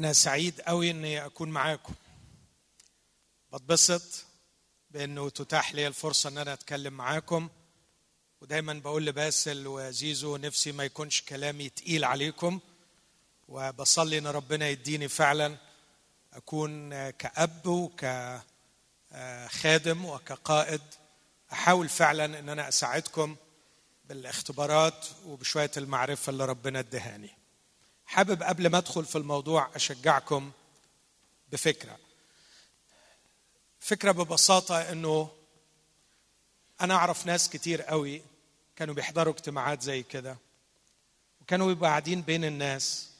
أنا سعيد قوي إني أكون معاكم. بتبسط بإنه تتاح لي الفرصة إن أنا أتكلم معاكم. ودايما بقول لباسل وزيزو نفسي ما يكونش كلامي تقيل عليكم. وبصلي إن ربنا يديني فعلا أكون كأب وكخادم وكقائد. أحاول فعلا إن أنا أساعدكم بالإختبارات وبشوية المعرفة اللي ربنا ادهاني. حابب قبل ما أدخل في الموضوع أشجعكم بفكرة. فكرة ببساطة إنه أنا أعرف ناس كتير قوي كانوا بيحضروا اجتماعات زي كده وكانوا بيبقوا قاعدين بين الناس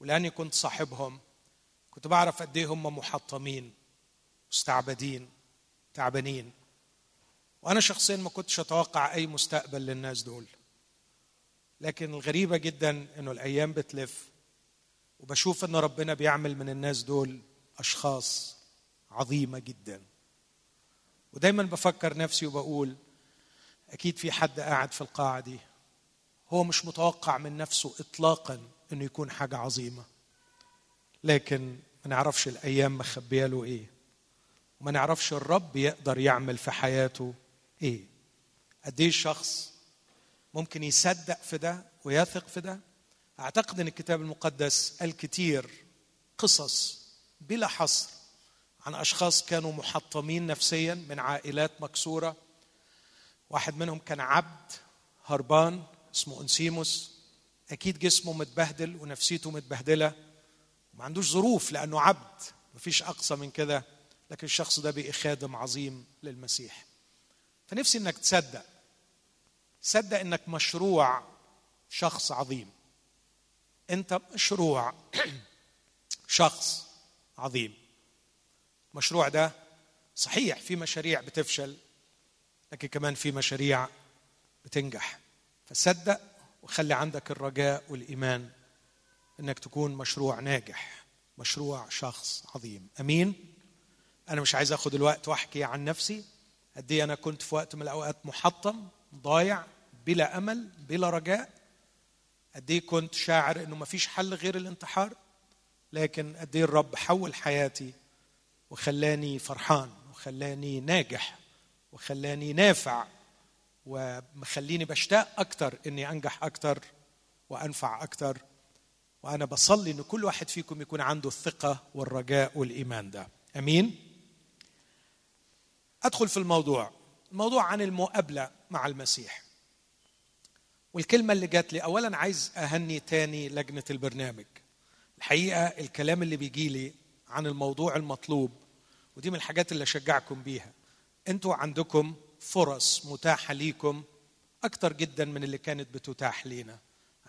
ولأني كنت صاحبهم كنت بعرف قد إيه هم محطمين مستعبدين تعبانين. وأنا شخصيا ما كنتش أتوقع أي مستقبل للناس دول. لكن الغريبه جدا إنه الأيام بتلف وبشوف إن ربنا بيعمل من الناس دول أشخاص عظيمة جدا. ودايما بفكر نفسي وبقول أكيد في حد قاعد في القاعه دي هو مش متوقع من نفسه اطلاقا إنه يكون حاجة عظيمة. لكن ما نعرفش الأيام مخبية له إيه. وما نعرفش الرب يقدر يعمل في حياته إيه. قد إيه الشخص ممكن يصدق في ده ويثق في ده؟ أعتقد إن الكتاب المقدس الكثير قصص بلا حصر عن أشخاص كانوا محطمين نفسيا من عائلات مكسورة. واحد منهم كان عبد هربان اسمه أنسيموس. أكيد جسمه متبهدل ونفسيته متبهدلة. وما عندوش ظروف لأنه عبد. مفيش أقصى من كده. لكن الشخص ده بقي خادم عظيم للمسيح. فنفسي إنك تصدق. صدق إنك مشروع شخص عظيم. أنت مشروع شخص عظيم. المشروع ده صحيح في مشاريع بتفشل لكن كمان في مشاريع بتنجح. فصدق وخلي عندك الرجاء والإيمان إنك تكون مشروع ناجح مشروع شخص عظيم. أمين؟ أنا مش عايز آخد الوقت وأحكي عن نفسي. قد إيه أنا كنت في وقت من الأوقات محطم. ضايع بلا أمل بلا رجاء. قد إيه كنت شاعر إنه ما فيش حل غير الانتحار لكن قد إيه الرب حول حياتي وخلاني فرحان وخلاني ناجح وخلاني نافع ومخليني بشتاق أكتر إني أنجح أكتر وأنفع أكتر. وأنا بصلي إن كل واحد فيكم يكون عنده الثقة والرجاء والإيمان ده. آمين؟ أدخل في الموضوع. الموضوع عن المقابلة مع المسيح. والكلمة اللي جات لي أولا عايز أهني تاني لجنة البرنامج. الحقيقة الكلام اللي بيجي لي عن الموضوع المطلوب ودي من الحاجات اللي أشجعكم بيها. أنتوا عندكم فرص متاحة ليكم أكتر جدا من اللي كانت بتتاح لينا.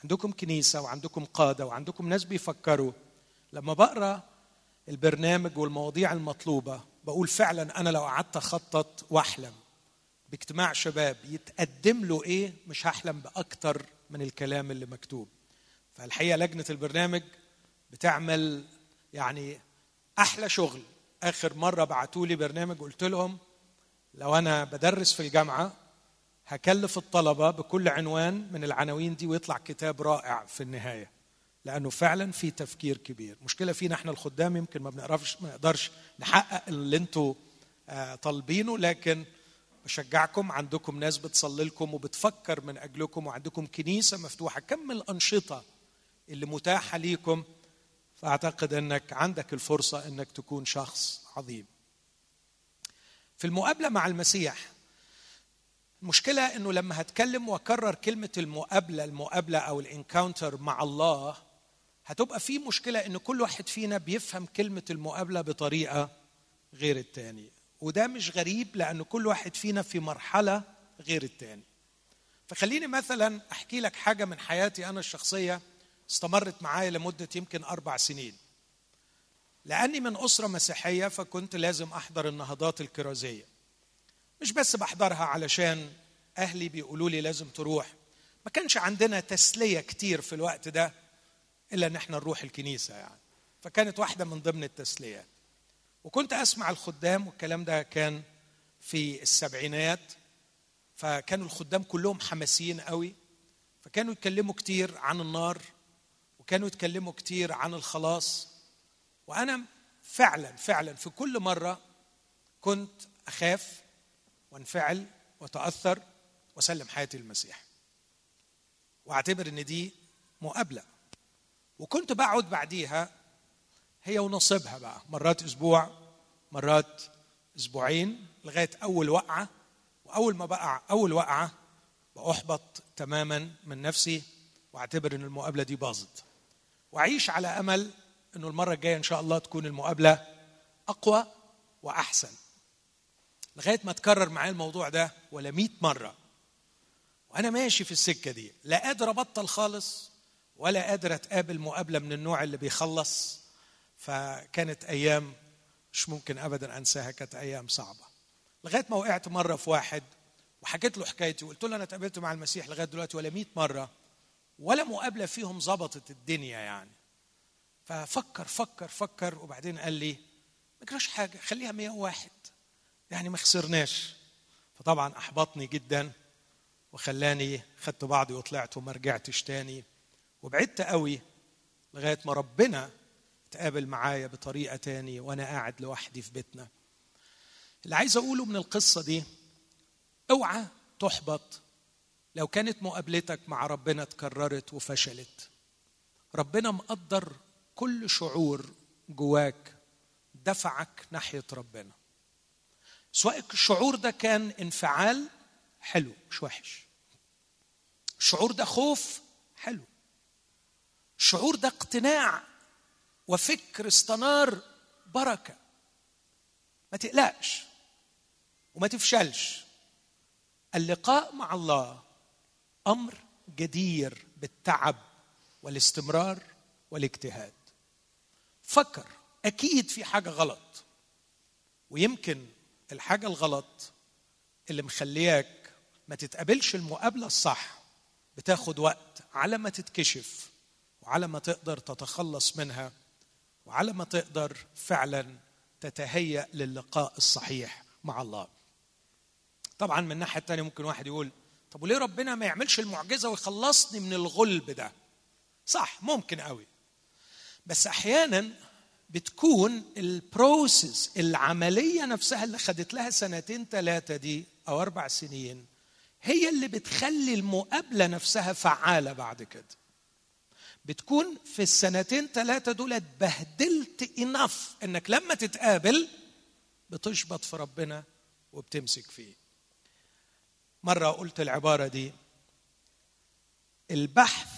عندكم كنيسة وعندكم قادة وعندكم ناس بيفكروا. لما بقرأ البرنامج والمواضيع المطلوبة بقول فعلا أنا لو قعدت أخطط وأحلم. باجتماع شباب يتقدم له إيه؟ مش هحلم بأكتر من الكلام اللي مكتوب. فالحقيقة لجنة البرنامج بتعمل يعني أحلى شغل. آخر مرة بعتوا لي برنامج قلت لهم لو أنا بدرس في الجامعة هكلف الطلبة بكل عنوان من العناوين دي ويطلع كتاب رائع في النهاية. لأنه فعلا في تفكير كبير. مشكلة فينا إحنا الخدام يمكن ما بنقدرش ما نقدرش نحقق اللي أنتوا طالبينه لكن بشجعكم عندكم ناس بتصلي لكم وبتفكر من أجلكم وعندكم كنيسة مفتوحة. كم الأنشطة اللي متاحة ليكم؟ فأعتقد إنك عندك الفرصة إنك تكون شخص عظيم. في المقابلة مع المسيح المشكلة إنه لما هتكلم وأكرر كلمة المقابلة المقابلة أو الإنكاونتر مع الله هتبقى في مشكلة إن كل واحد فينا بيفهم كلمة المقابلة بطريقة غير التاني وده مش غريب لأن كل واحد فينا في مرحلة غير التاني. فخليني مثلا أحكي لك حاجة من حياتي أنا الشخصية استمرت معايا لمدة يمكن أربع سنين. لأني من أسرة مسيحية فكنت لازم أحضر النهضات الكرازية. مش بس بحضرها علشان أهلي بيقولوا لي لازم تروح. ما كانش عندنا تسلية كتير في الوقت ده إلا إن إحنا نروح الكنيسة يعني. فكانت واحدة من ضمن التسليات. وكنت أسمع الخدام والكلام ده كان في السبعينات فكانوا الخدام كلهم حماسيين قوي فكانوا يتكلموا كتير عن النار وكانوا يتكلموا كتير عن الخلاص. وأنا فعلا فعلا في كل مرة كنت أخاف وأنفعل وأتأثر وأسلم حياتي للمسيح. وأعتبر إن دي مقابلة. وكنت بقعد بعديها هي ونصيبها بقى. مرات أسبوع مرات أسبوعين لغاية أول وقعة. وأول ما بقع أول وقعة بأحبط تماما من نفسي وأعتبر إن المقابلة دي باظت. وأعيش على أمل إنه المرة الجاية إن شاء الله تكون المقابلة أقوى وأحسن. لغاية ما تكرر معايا الموضوع ده ولا مئة مرة. وأنا ماشي في السكة دي لا قادر أبطل خالص ولا قادر أتقابل مقابلة من النوع اللي بيخلص فكانت أيام مش ممكن ابدا أنساها كانت أيام صعبة. لغاية ما وقعت مرة في واحد وحكيت له حكايتي وقلت له أنا اتقابلت مع المسيح لغاية دلوقتي ولا 100 مرة ولا مقابلة فيهم ظبطت الدنيا يعني. ففكر فكر فكر وبعدين قال لي ما جراش حاجة خليها 101 يعني ما خسرناش. فطبعا أحبطني جدا وخلاني خدت بعضي وطلعت وما رجعتش تاني. وبعدت قوي لغاية ما ربنا تقابل معايا بطريقة تاني وأنا قاعد لوحدي في بيتنا. اللي عايز أقوله من القصة دي اوعى تحبط. لو كانت مقابلتك مع ربنا اتكررت وفشلت ربنا مقدر كل شعور جواك دفعك ناحية ربنا. سواء الشعور ده كان انفعال حلو مش وحش. الشعور ده خوف حلو. الشعور ده اقتناع وفكر استنار بركة. ما تقلقش وما تفشلش. اللقاء مع الله أمر جدير بالتعب والاستمرار والاجتهاد. فكر أكيد في حاجة غلط ويمكن الحاجة الغلط اللي مخلياك ما تتقابلش المقابلة الصح بتاخد وقت على ما تتكشف وعلى ما تقدر تتخلص منها. وعلى ما تقدر فعلا تتهيأ للقاء الصحيح مع الله. طبعا من الناحيه الثانية ممكن واحد يقول طب وليه ربنا ما يعملش المعجزة ويخلصني من الغلب ده؟ صح ممكن قوي. بس أحيانا بتكون البروسيس العملية نفسها اللي خدت لها سنتين ثلاثة دي أو أربع سنين هي اللي بتخلي المقابلة نفسها فعالة بعد كده. بتكون في السنتين ثلاثة دول اتبهدلت انف إنك لما تتقابل بتشبط في ربنا وبتمسك فيه. مرة قلت العبارة دي البحث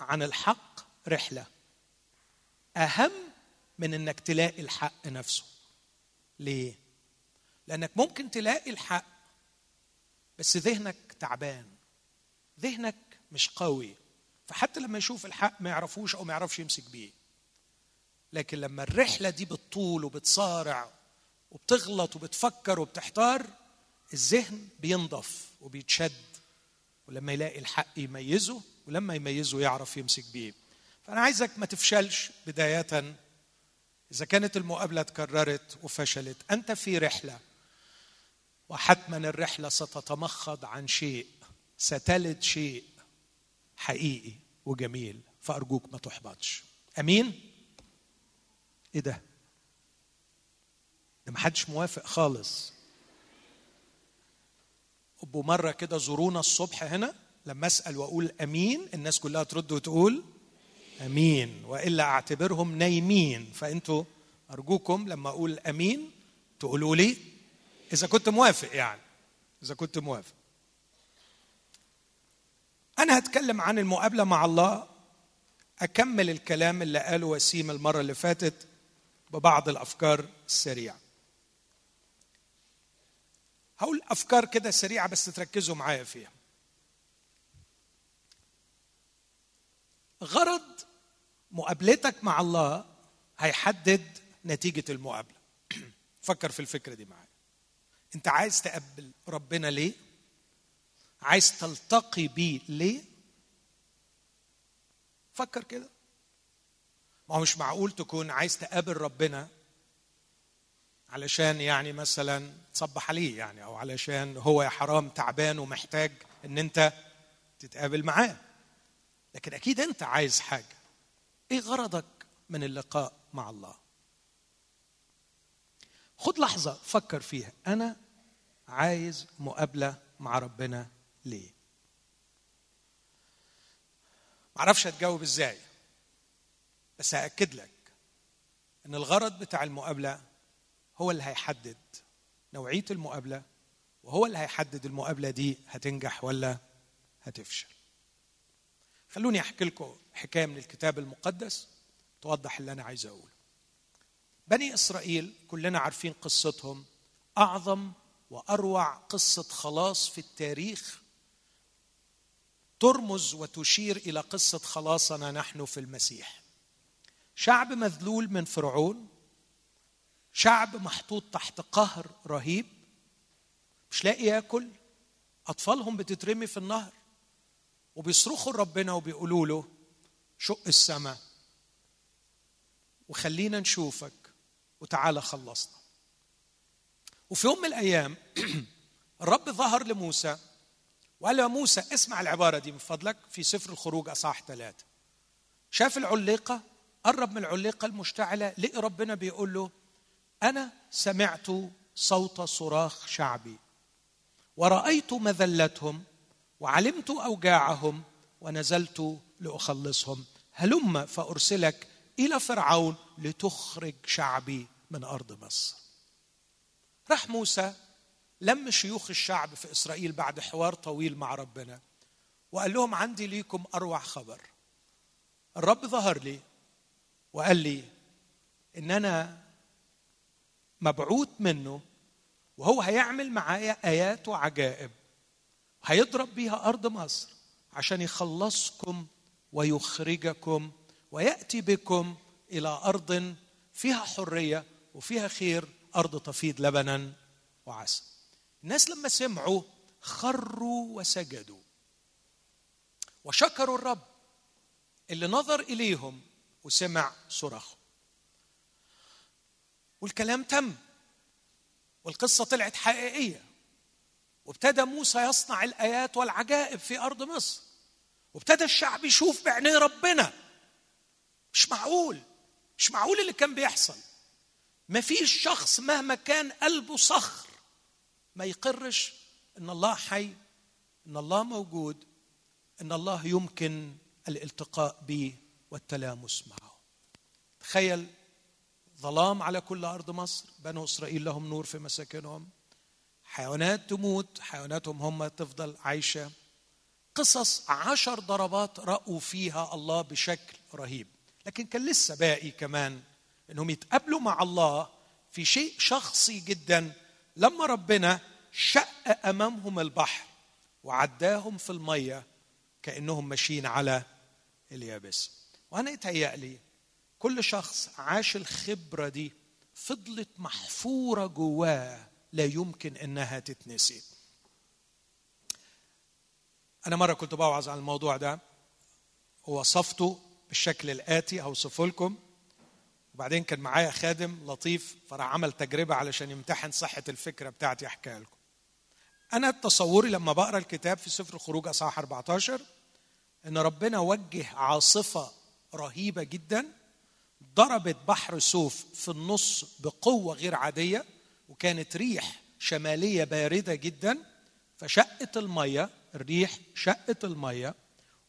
عن الحق رحلة. أهم من إنك تلاقي الحق نفسه. ليه؟ لأنك ممكن تلاقي الحق بس ذهنك تعبان. ذهنك مش قوي. فحتى لما يشوف الحق ما يعرفوش أو ما يعرفش يمسك بيه. لكن لما الرحلة دي بتطول وبتصارع وبتغلط وبتفكر وبتحتار الذهن بينضف وبيتشد ولما يلاقي الحق يميزه ولما يميزه يعرف يمسك بيه. فأنا عايزك ما تفشلش بداية. إذا كانت المقابلة تكررت وفشلت أنت في رحلة وحتما الرحلة ستتمخض عن شيء ستلد شيء حقيقي. وجميل فأرجوك ما تحبطش أمين؟ إيه ده؟ ده محدش موافق خالص ابقوا مرة كده زورونا الصبح هنا لما أسأل وأقول أمين الناس كلها ترد وتقول أمين وإلا أعتبرهم نايمين فأنتوا أرجوكم لما أقول أمين تقولوا لي إذا كنت موافق يعني إذا كنت موافق أنا هتكلم عن المقابلة مع الله. أكمل الكلام اللي قاله وسيم المرة اللي فاتت ببعض الأفكار السريعة. هقول أفكار كده سريعة بس تركزوا معايا فيها. غرض مقابلتك مع الله هيحدد نتيجة المقابلة. فكر في الفكرة دي معايا. أنت عايز تقبل ربنا ليه؟ عايز تلتقي بيه. ليه؟ فكر كده. ما هو مش معقول تكون عايز تقابل ربنا علشان يعني مثلا تصبح عليه يعني أو علشان هو يا حرام تعبان ومحتاج إن أنت تتقابل معاه. لكن أكيد أنت عايز حاجة. إيه غرضك من اللقاء مع الله؟ خد لحظة فكر فيها. أنا عايز مقابلة مع ربنا ليه؟ معرفش هتجاوب إزاي بس هأكد لك إن الغرض بتاع المقابلة هو اللي هيحدد نوعية المقابلة وهو اللي هيحدد المقابلة دي هتنجح ولا هتفشل. خلوني أحكي لكم حكاية من الكتاب المقدس توضح اللي أنا عايز أقوله. بني إسرائيل كلنا عارفين قصتهم أعظم وأروع قصة خلاص في التاريخ ترمز وتشير إلى قصة خلاصنا نحن في المسيح. شعب مذلول من فرعون شعب محطوط تحت قهر رهيب مش لاقي ياكل أطفالهم بتترمي في النهر وبيصرخوا لربنا وبيقولوا له شق السماء وخلينا نشوفك وتعالى خلصنا. وفي يوم من الأيام الرب ظهر لموسى وقال له موسى اسمع العبارة دي من فضلك في سفر الخروج أصحاح ثلاثة. شاف العليقة قرب من العليقة المشتعلة لقي ربنا بيقول له أنا سمعت صوت صراخ شعبي ورأيت مذلتهم وعلمت أوجاعهم ونزلت لأخلصهم. هلم فأرسلك إلى فرعون لتخرج شعبي من أرض مصر. راح موسى لم شيوخ الشعب في إسرائيل بعد حوار طويل مع ربنا. وقال لهم عندي ليكم أروع خبر. الرب ظهر لي وقال لي إن أنا مبعوث منه وهو هيعمل معايا آيات وعجائب. هيضرب بيها أرض مصر عشان يخلصكم ويخرجكم ويأتي بكم إلى أرض فيها حرية وفيها خير أرض تفيض لبنا وعسل. الناس لما سمعوا خروا وسجدوا وشكروا الرب اللي نظر إليهم وسمع صراخهم والكلام تم والقصة طلعت حقيقية وابتدى موسى يصنع الآيات والعجائب في أرض مصر وابتدى الشعب يشوف بعينيه ربنا. مش معقول مش معقول اللي كان بيحصل. ما فيش شخص مهما كان قلبه صخر ما يقرش إن الله حي إن الله موجود إن الله يمكن الالتقاء به والتلامس معه. تخيل ظلام على كل أرض مصر بنو إسرائيل لهم نور في مساكنهم. حيوانات تموت حيواناتهم هم تفضل عايشة. قصص عشر ضربات رأوا فيها الله بشكل رهيب. لكن كان لسه باقي كمان إنهم يتقابلوا مع الله في شيء شخصي جدا. لما ربنا شق أمامهم البحر وعداهم في المية كأنهم ماشيين على اليابس. وأنا يتهيألي كل شخص عاش الخبرة دي فضلت محفورة جواه لا يمكن إنها تتنسي. أنا مرة كنت بوعظ على الموضوع ده. ووصفته بالشكل الآتي هوصفه لكم وبعدين كان معايا خادم لطيف فراح عمل تجربة علشان يمتحن صحة الفكرة بتاعتي أحكيها لكم. أنا تصوري لما بقرأ الكتاب في سفر الخروج أصحاح 14 إن ربنا وجه عاصفة رهيبة جدا ضربت بحر سوف في النص بقوة غير عادية وكانت ريح شمالية باردة جدا فشقت المية الريح شقت المية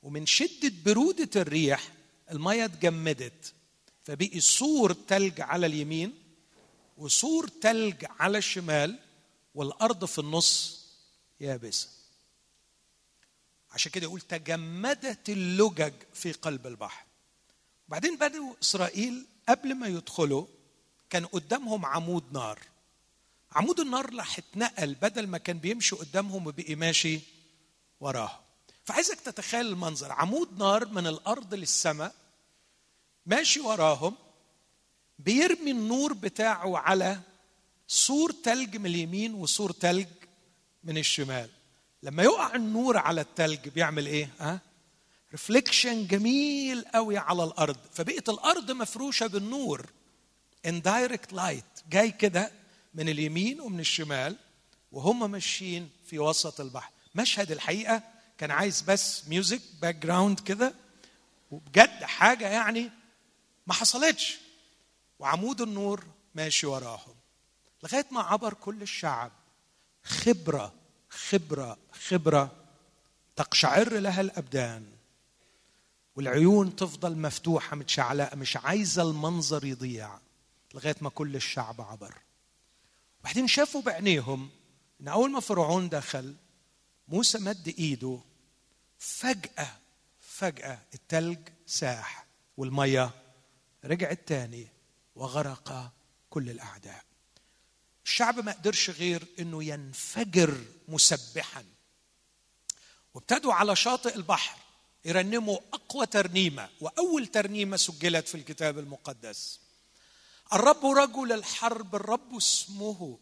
ومن شدة برودة الريح المية اتجمدت. فبقي سور تلج على اليمين وسور تلج على الشمال والأرض في النص يابسة. عشان كده يقول تجمدت اللجج في قلب البحر. بعدين بنو إسرائيل قبل ما يدخلوا كان قدامهم عمود نار. عمود النار راح اتنقل بدل ما كان بيمشي قدامهم وبقي ماشي وراهم. فعايزك تتخيل المنظر. عمود نار من الأرض للسماء ماشي وراهم بيرمي النور بتاعه على سور تلج من اليمين وسور تلج من الشمال. لما يقع النور على التلج بيعمل إيه؟ ها؟ reflection جميل قوي على الأرض. فبقت الأرض مفروشة بالنور. indirect light جاي كده من اليمين ومن الشمال وهم ماشيين في وسط البحر. مشهد الحقيقة كان عايز بس music background كده. وبجد حاجة يعني ما حصلتش. وعمود النور ماشي وراهم. لغاية ما عبر كل الشعب. خبرة خبرة خبرة تقشعر لها الأبدان. والعيون تفضل مفتوحة متشعلقه مش عايزة المنظر يضيع. لغاية ما كل الشعب عبر. وبعدين شافوا بعينيهم إن أول ما فرعون دخل موسى مد إيده. فجأة فجأة التلج ساح والمية رجعت تاني وغرق كل الأعداء. الشعب ما قدرش غير إنه ينفجر مسبحا. وابتدوا على شاطئ البحر يرنموا أقوى ترنيمة وأول ترنيمة سجلت في الكتاب المقدس. الرب رجل الحرب الرب اسمه.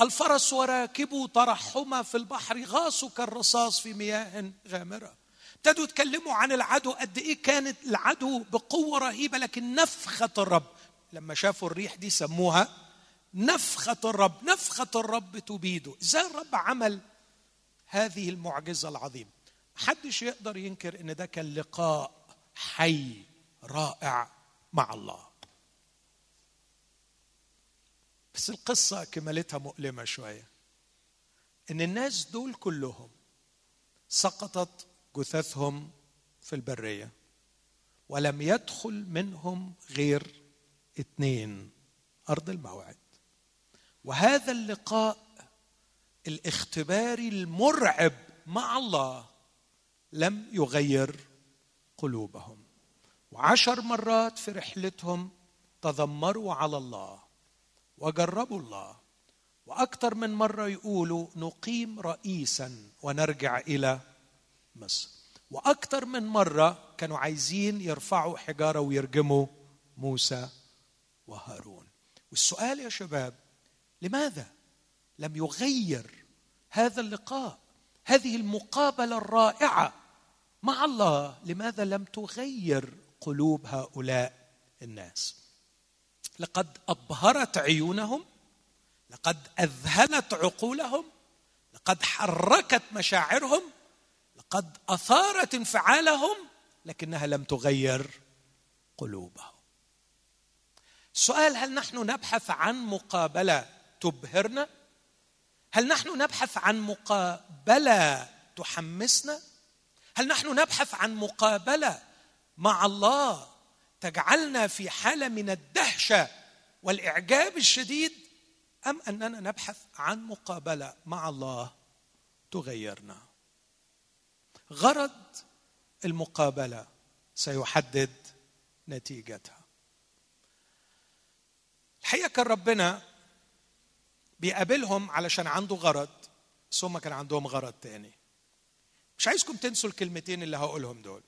الفرس وراكبه ترحما في البحر غاصوا كالرصاص في مياه غامرة. ابتدوا يتكلموا عن العدو قد إيه كانت العدو بقوة رهيبة لكن نفخة الرب لما شافوا الريح دي سموها نفخة الرب نفخة الرب تبيده. إزاي الرب عمل هذه المعجزة العظيمة؟ محدش يقدر ينكر إن ده كان لقاء حي رائع مع الله. بس القصة كمالتها مؤلمة شوية. إن الناس دول كلهم سقطت جثثهم في البرية. ولم يدخل منهم غير اثنين أرض الموعد. وهذا اللقاء الاختباري المرعب مع الله لم يغير قلوبهم. وعشر مرات في رحلتهم تذمروا على الله وجربوا الله. وأكثر من مرة يقولوا نقيم رئيسا ونرجع إلى مصر وأكثر من مرة كانوا عايزين يرفعوا حجارة ويرجموا موسى وهارون. والسؤال يا شباب لماذا لم يغير هذا اللقاء هذه المقابلة الرائعة مع الله؟ لماذا لم تغير قلوب هؤلاء الناس؟ لقد أبهرت عيونهم لقد أذهلت عقولهم لقد حركت مشاعرهم لقد أثارت انفعالهم لكنها لم تغير قلوبهم. السؤال هل نحن نبحث عن مقابلة تبهرنا؟ هل نحن نبحث عن مقابلة تحمسنا؟ هل نحن نبحث عن مقابلة مع الله تجعلنا في حالة من الدهشة والإعجاب الشديد؟ أم أننا نبحث عن مقابلة مع الله تغيرنا؟ غرض المقابلة سيحدد نتيجتها. الحقيقة كان ربنا بيقابلهم علشان عنده غرض بس هم كان عندهم غرض تاني. مش عايزكم تنسوا الكلمتين اللي هقولهم دول.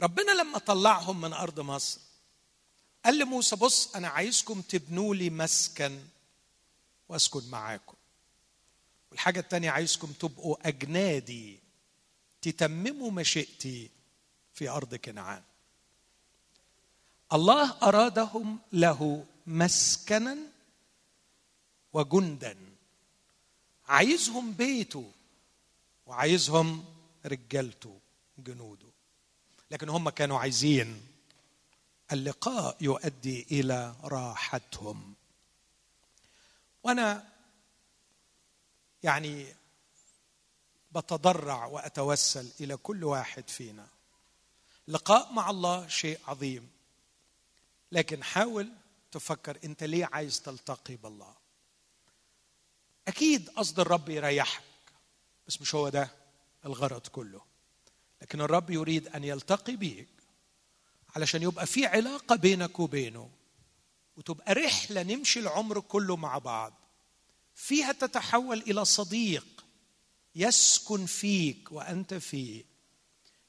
ربنا لما طلعهم من أرض مصر قال لموسى بص أنا عايزكم تبنوا لي مسكن وأسكن معاكم. والحاجة الثانية عايزكم تبقوا أجنادي تتمموا مشيئتي في أرض كنعان. الله أرادهم له مسكنا وجندا. عايزهم بيته وعايزهم رجالته جنوده. لكن هم كانوا عايزين اللقاء يؤدي إلى راحتهم. وأنا يعني بتضرع وأتوسل إلى كل واحد فينا. لقاء مع الله شيء عظيم. لكن حاول تفكر أنت ليه عايز تلتقي بالله. أكيد قصد الرب يريحك بس مش هو ده الغرض كله. لكن الرب يريد أن يلتقي بيك علشان يبقى في علاقة بينك وبينه وتبقى رحلة نمشي العمر كله مع بعض. فيها تتحول إلى صديق. يسكن فيك وأنت فيه.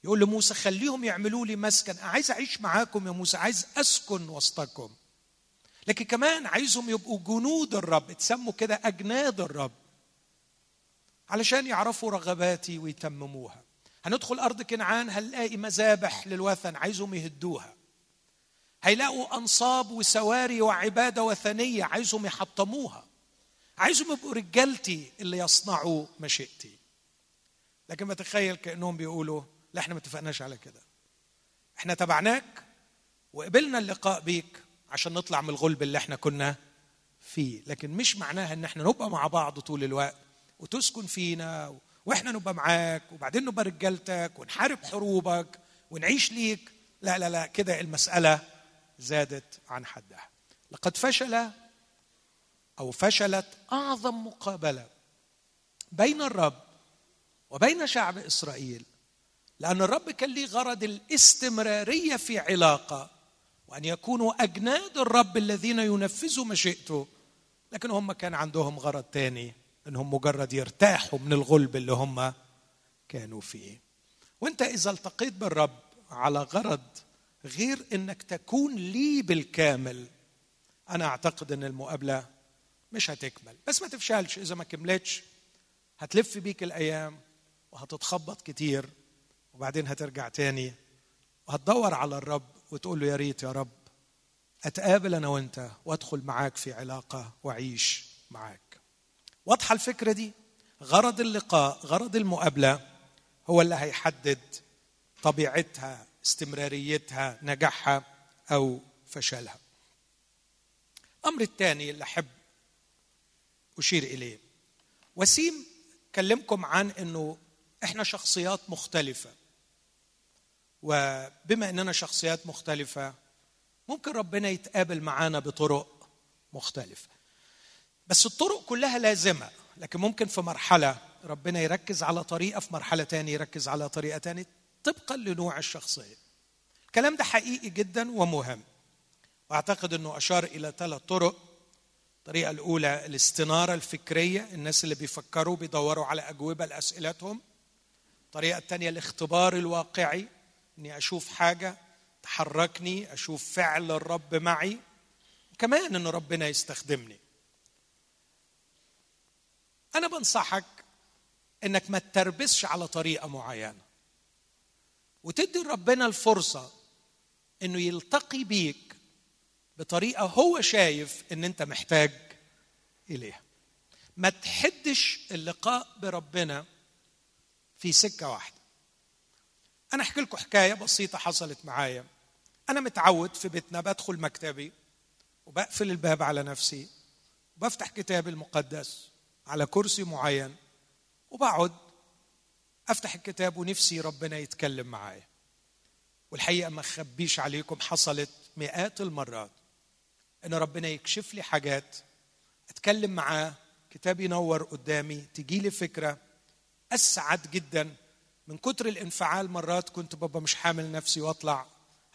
يقول لموسى خليهم يعملوا لي مسكن. عايز أعيش معاكم يا موسى. عايز أسكن وسطكم. لكن كمان عايزهم يبقوا جنود الرب. تسموا كده أجناد الرب. علشان يعرفوا رغباتي ويتمموها. هندخل أرض كنعان هنلاقي مذابح للوثن عايزهم يهدوها. هيلاقوا أنصاب وسواري وعبادة وثنية عايزهم يحطموها. عايزهم يبقوا رجالتي اللي يصنعوا مشيئتي. لكن ما تخيل كأنهم بيقولوا لا إحنا ما اتفقناش على كده. إحنا تبعناك وقبلنا اللقاء بيك عشان نطلع من الغلب اللي إحنا كنا فيه. لكن مش معناها إن إحنا نبقى مع بعض طول الوقت وتسكن فينا وإحنا نبقى معاك وبعدين نبقى رجالتك ونحارب حروبك ونعيش ليك. لا لا لا كده المسألة زادت عن حدها. لقد فشل أو فشلت أعظم مقابلة بين الرب وبين شعب إسرائيل. لأن الرب كان ليه غرض الاستمرارية في علاقة وأن يكونوا أجناد الرب الذين ينفذوا مشيئته. لكن هم كان عندهم غرض تاني انهم مجرد يرتاحوا من الغلب اللي هم كانوا فيه. وأنت إذا التقيت بالرب على غرض غير إنك تكون لي بالكامل أنا أعتقد إن المقابلة مش هتكمل. بس ما تفشلش. إذا ما كملتش هتلف بيك الأيام وهتتخبط كتير وبعدين هترجع تاني وهتدور على الرب وتقول له يا ريت يا رب أتقابل أنا وأنت وأدخل معاك في علاقة وأعيش معاك. واضحة الفكرة دي؟ غرض اللقاء غرض المقابلة هو اللي هيحدد طبيعتها استمراريتها نجاحها أو فشلها. الامر الثاني اللي أحب أشير إليه. وسيم كلمكم عن إنه إحنا شخصيات مختلفة. وبما إننا شخصيات مختلفة ممكن ربنا يتقابل معانا بطرق مختلفة. بس الطرق كلها لازمة لكن ممكن في مرحلة ربنا يركز على طريقة في مرحلة تانية يركز على طريقة تانية طبقا لنوع الشخصية. الكلام ده حقيقي جدا ومهم. وأعتقد إنه أشار إلى ثلاث طرق الطريقة الأولى الاستنارة الفكرية الناس اللي بيفكروا بيدوروا على أجوبة لأسئلتهم. الطريقة الثانية الاختبار الواقعي إني أشوف حاجة تحركني أشوف فعل الرب معي كمان إن ربنا يستخدمني. أنا بنصحك إنك ما تتربسش على طريقة معينة. وتدي ربنا الفرصة إنه يلتقي بيك بطريقة هو شايف إن أنت محتاج إليها. ما تحدش اللقاء بربنا في سكة واحدة. أنا أحكي لكم حكاية بسيطة حصلت معايا. أنا متعود في بيتنا بدخل مكتبي وبقفل الباب على نفسي وبفتح كتابي المقدس على كرسي معين وبقعد أفتح الكتاب ونفسي ربنا يتكلم معايا. والحقيقة ما اخبيش عليكم حصلت مئات المرات. إن ربنا يكشف لي حاجات أتكلم معاه كتاب ينور قدامي تجي لي فكرة أسعد جدا. من كتر الانفعال مرات كنت بابا مش حامل نفسي وأطلع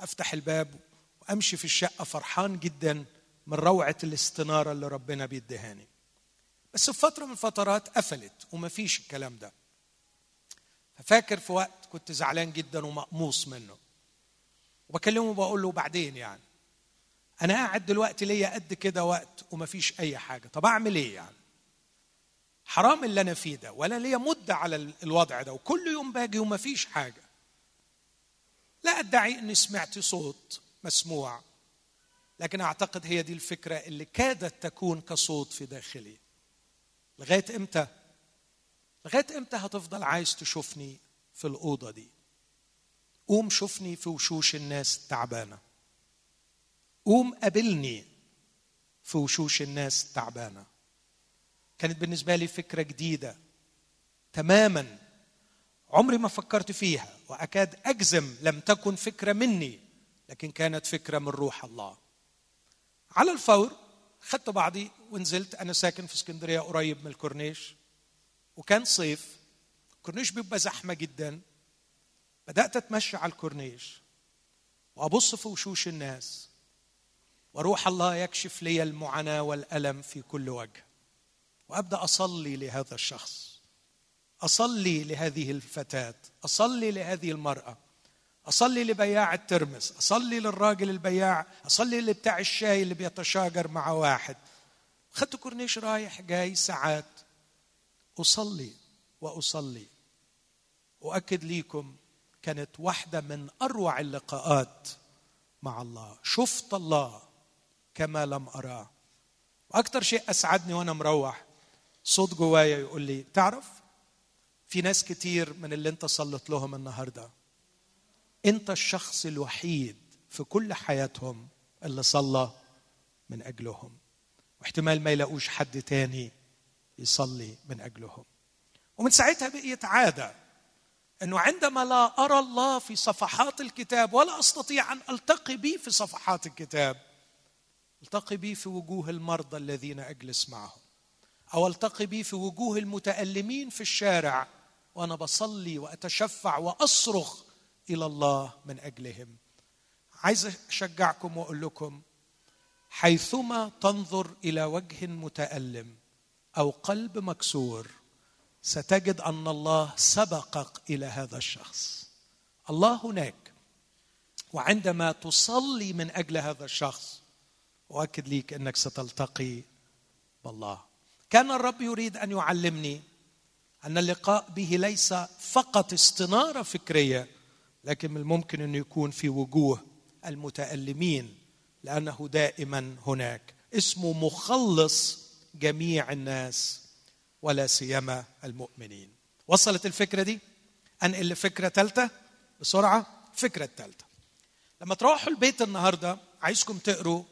أفتح الباب وأمشي في الشقة فرحان جدا من روعة الاستنارة اللي ربنا بيديهاني بس في فترة من الفترات قفلت وما فيش الكلام ده. ففاكر في وقت كنت زعلان جدا ومقموص منه. وبكلمه وبقول له بعدين يعني. أنا قاعد دلوقتي ليا قد كده وقت وما فيش أي حاجة. طب أعمل إيه يعني؟ حرام اللي أنا فيه ده ولا ليا مدة على الوضع ده وكل يوم باجي وما فيش حاجة. لا أدعي إني سمعت صوت مسموع لكن أعتقد هي دي الفكرة اللي كادت تكون كصوت في داخلي. لغاية إمتى؟ لغاية إمتى هتفضل عايز تشوفني في الأوضة دي؟ قوم شوفني في وشوش الناس التعبانه قوم قابلني في وشوش الناس التعبانه كانت بالنسبة لي فكرة جديدة تماما. عمري ما فكرت فيها وأكاد أجزم لم تكن فكرة مني لكن كانت فكرة من روح الله. على الفور خدت بعضي ونزلت أنا ساكن في اسكندرية قريب من الكورنيش. وكان صيف الكورنيش بيبقى زحمة جدا. بدأت أتمشى على الكورنيش وأبص في وشوش الناس. وروح الله يكشف لي المعاناة والألم في كل وجه. وأبدأ أصلي لهذا الشخص. أصلي لهذه الفتاة. أصلي لهذه المرأة. أصلي لبياع الترمس. أصلي للراجل البياع. أصلي لبتاع الشاي اللي بيتشاجر مع واحد. خدت كورنيش رايح جاي ساعات. أصلي وأصلي. اؤكد ليكم كانت واحدة من أروع اللقاءات مع الله. شفت الله. كما لم اراه وأكثر شيء أسعدني وأنا مروح صوت جوايا يقول لي تعرف في ناس كتير من اللي أنت صلت لهم النهارده أنت الشخص الوحيد في كل حياتهم اللي صلى من أجلهم. واحتمال ما يلاقوش حد تاني يصلي من أجلهم. ومن ساعتها بقيت عادة إنه عندما لا أرى الله في صفحات الكتاب ولا أستطيع أن ألتقي به في صفحات الكتاب التقي به في وجوه المرضى الذين أجلس معهم. أو التقي به في وجوه المتألمين في الشارع وأنا بصلي وأتشفع وأصرخ إلى الله من أجلهم. عايز أشجعكم وأقول لكم حيثما تنظر إلى وجه متألم أو قلب مكسور ستجد أن الله سبقك إلى هذا الشخص. الله هناك وعندما تصلي من أجل هذا الشخص اؤكد ليك أنك ستلتقي بالله. كان الرب يريد أن يعلمني أن اللقاء به ليس فقط استنارة فكرية لكن من الممكن انه يكون في وجوه المتألمين لأنه دائما هناك. اسمه مخلص جميع الناس ولا سيما المؤمنين. وصلت الفكرة دي؟ انقل لفكره ثالثه بسرعة الفكرة الثالثه لما تروحوا البيت النهارده عايزكم تقروا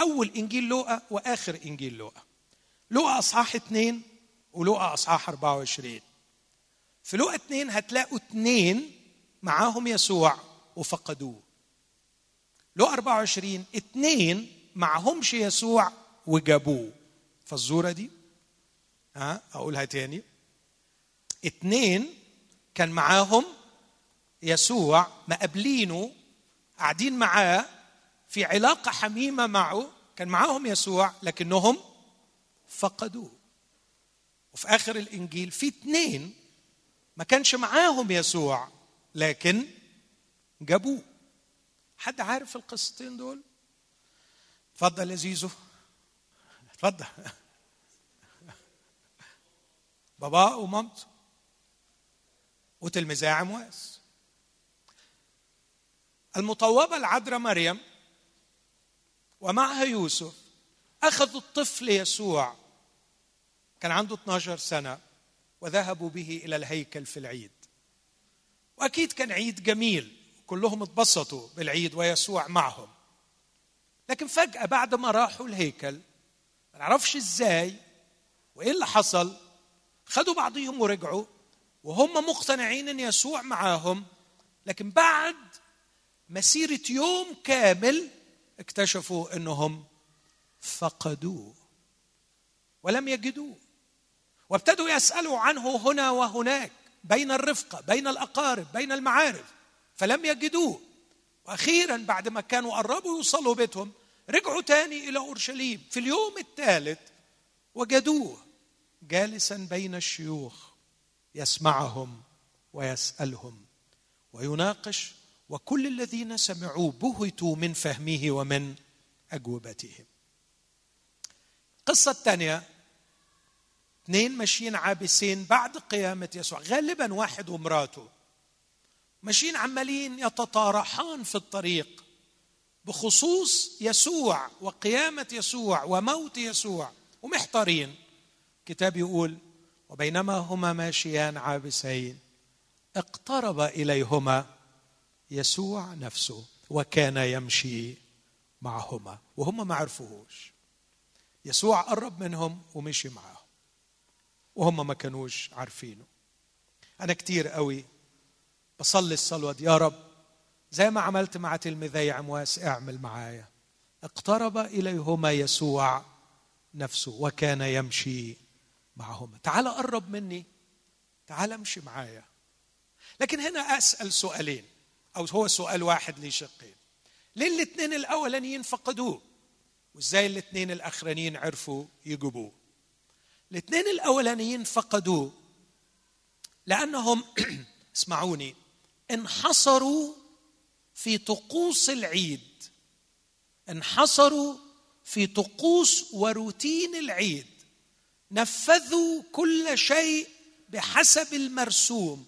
أول إنجيل لوقا وآخر إنجيل لوقا. لوقا أصحاح اثنين ولوقا أصحاح 24 في لوقا اثنين هتلاقوا اثنين معاهم يسوع وفقدوه. لوقا 24 اثنين معهمش يسوع وجابوه. فالزورة دي؟ ها أقولها تاني. اتنين كان معاهم يسوع مقابلينه قاعدين معاه في علاقة حميمة معه كان معاهم يسوع لكنهم فقدوه. وفي آخر الإنجيل في اتنين ما كانش معاهم يسوع لكن جابوه. حد عارف القصتين دول؟ اتفضل يا زيزو. اتفضل. بابا ومامته. وتلميذها عمواس المطوبة العذراء مريم. ومعها يوسف. أخذوا الطفل يسوع. كان عنده 12 سنة وذهبوا به إلى الهيكل في العيد. وأكيد كان عيد جميل. كلهم اتبسطوا بالعيد ويسوع معهم. لكن فجأة بعد ما راحوا الهيكل ما نعرفش إزاي وإيه اللي حصل خدوا بعضهم ورجعوا وهم مقتنعين إن يسوع معاهم. لكن بعد مسيرة يوم كامل اكتشفوا انهم فقدوه ولم يجدوه وابتدوا يسألوا عنه هنا وهناك بين الرفقة بين الأقارب بين المعارف فلم يجدوه. وأخيرا بعد ما كانوا قربوا يوصلوا بيتهم رجعوا تاني إلى أورشليم. في اليوم الثالث وجدوه جالسا بين الشيوخ يسمعهم ويسألهم ويناقش وكل الذين سمعوه بهتوا من فهمه ومن أجوبتهم. القصة الثانية اثنين ماشيين عابسين بعد قيامة يسوع. غالبا واحد ومراته. ماشيين عمالين يتطارحان في الطريق بخصوص يسوع وقيامة يسوع وموت يسوع ومحتارين. كتاب يقول وبينما هما ماشيان عابسين اقترب إليهما يسوع نفسه وكان يمشي معهما وهم ما عرفوهوش. يسوع قرب منهم ومشي معهم وهم ما كانوش عارفينه. أنا كتير قوي بصلي الصلوة دي. يا رب زي ما عملت مع تلميذي عمواس اعمل معايا. اقترب إليهما يسوع نفسه وكان يمشي معهما. تعال قرب مني تعال امشي معايا. لكن هنا أسأل سؤالين. أو هو سؤال واحد لي شقين ليه الاثنين الأولانيين فقدوه؟ وإزاي الاثنين الأخرانيين عرفوا يجيبوه؟ الاثنين الأولانيين فقدوه لأنهم اسمعوني انحصروا في طقوس العيد. انحصروا في طقوس وروتين العيد. نفذوا كل شيء بحسب المرسوم.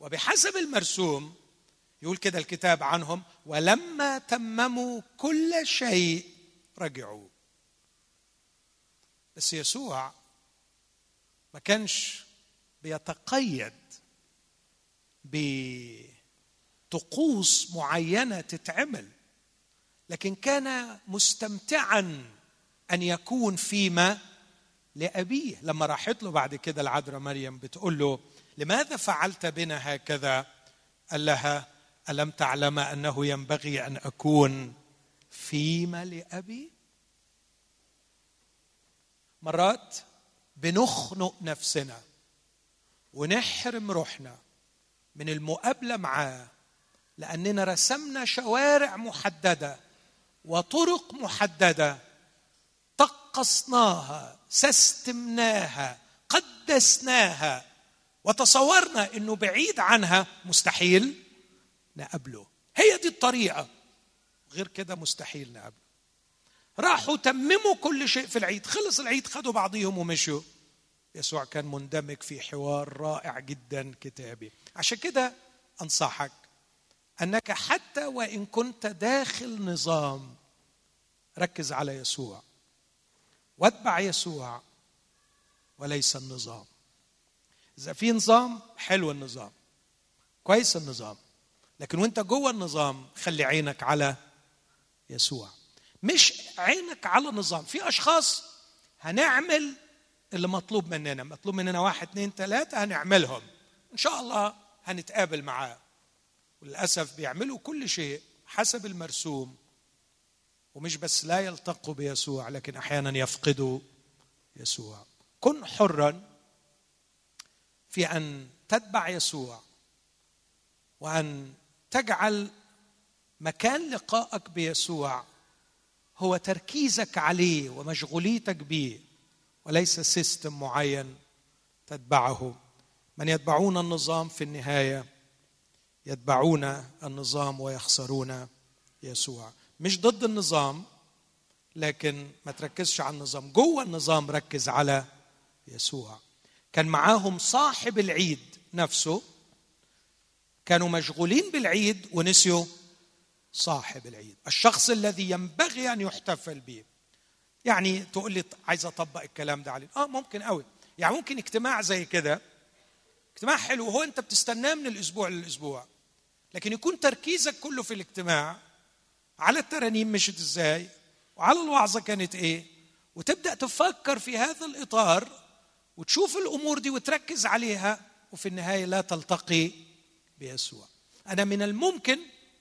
وبحسب المرسوم يقول كده الكتاب عنهم ولما تمموا كل شيء رجعوا. بس يسوع ما كانش بيتقيد بطقوس معينة تتعمل لكن كان مستمتعا أن يكون فيما لأبيه. لما راحت له بعد كده العذراء مريم بتقول له لماذا فعلت بنا هكذا؟ قال لها ألم تعلم أنه ينبغي أن أكون فيما لأبي؟ مرات بنخنق نفسنا ونحرم روحنا من المقابلة معاه لأننا رسمنا شوارع محددة وطرق محددة طقسناها سستمناها قدسناها وتصورنا إنه بعيد عنها مستحيل. نقابله. هي دي الطريقة. غير كده مستحيل نقابله. راحوا تمموا كل شيء في العيد. خلص العيد خدوا بعضيهم ومشوا. يسوع كان مندمج في حوار رائع جدا كتابي. عشان كده أنصحك أنك حتى وإن كنت داخل نظام ركز على يسوع. واتبع يسوع وليس النظام. إذا في نظام حلو النظام. كويس النظام. لكن وانت جوه النظام خلي عينك على يسوع. مش عينك على نظام في أشخاص هنعمل اللي مطلوب مننا مطلوب مننا واحد اثنين ثلاثة هنعملهم. إن شاء الله هنتقابل معاه. وللأسف بيعملوا كل شيء حسب المرسوم. ومش بس لا يلتقوا بيسوع لكن أحيانا يفقدوا يسوع. كن حرا في أن تتبع يسوع وأن تجعل مكان لقائك بيسوع. هو تركيزك عليه ومشغوليتك به وليس سيستم معين تتبعه. من يتبعون النظام في النهاية يتبعون النظام ويخسرون يسوع. مش ضد النظام لكن ما تركزش على النظام. جوه النظام ركز على يسوع. كان معاهم صاحب العيد نفسه كانوا مشغولين بالعيد ونسيوا صاحب العيد. الشخص الذي ينبغي أن يحتفل به. يعني تقول لي عايز أطبق الكلام ده عليه. آه ممكن قوي. يعني ممكن اجتماع زي كده. اجتماع حلو. وهو أنت بتستناه من الأسبوع للأسبوع. لكن يكون تركيزك كله في الاجتماع على الترانيم مشت إزاي وعلى الوعظة كانت إيه وتبدأ تفكر في هذا الإطار وتشوف الأمور دي وتركز عليها وفي النهاية لا تلتقي بيسوع. أنا من الممكن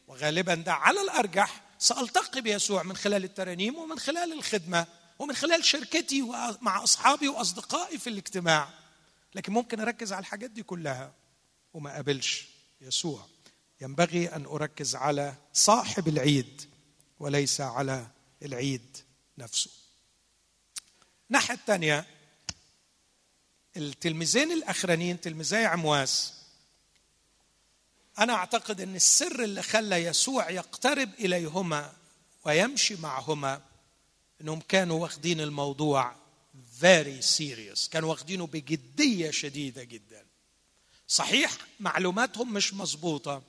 وغالبا ده على الأرجح سألتقي بيسوع من خلال الترانيم ومن خلال الخدمة ومن خلال شركتي مع أصحابي وأصدقائي في الاجتماع. لكن ممكن أركز على الحاجات دي كلها وما أقابلش يسوع. ينبغي أن أركز على صاحب العيد وليس على العيد نفسه. الناحية الثانية التلميذين الأخرانيين تلميذي عمواس أنا أعتقد إن السر اللي خلى يسوع يقترب إليهما ويمشي معهما إنهم كانوا واخدين الموضوع very serious. كانوا واخدينه بجدية شديدة جدا. صحيح معلوماتهم مش مظبوطة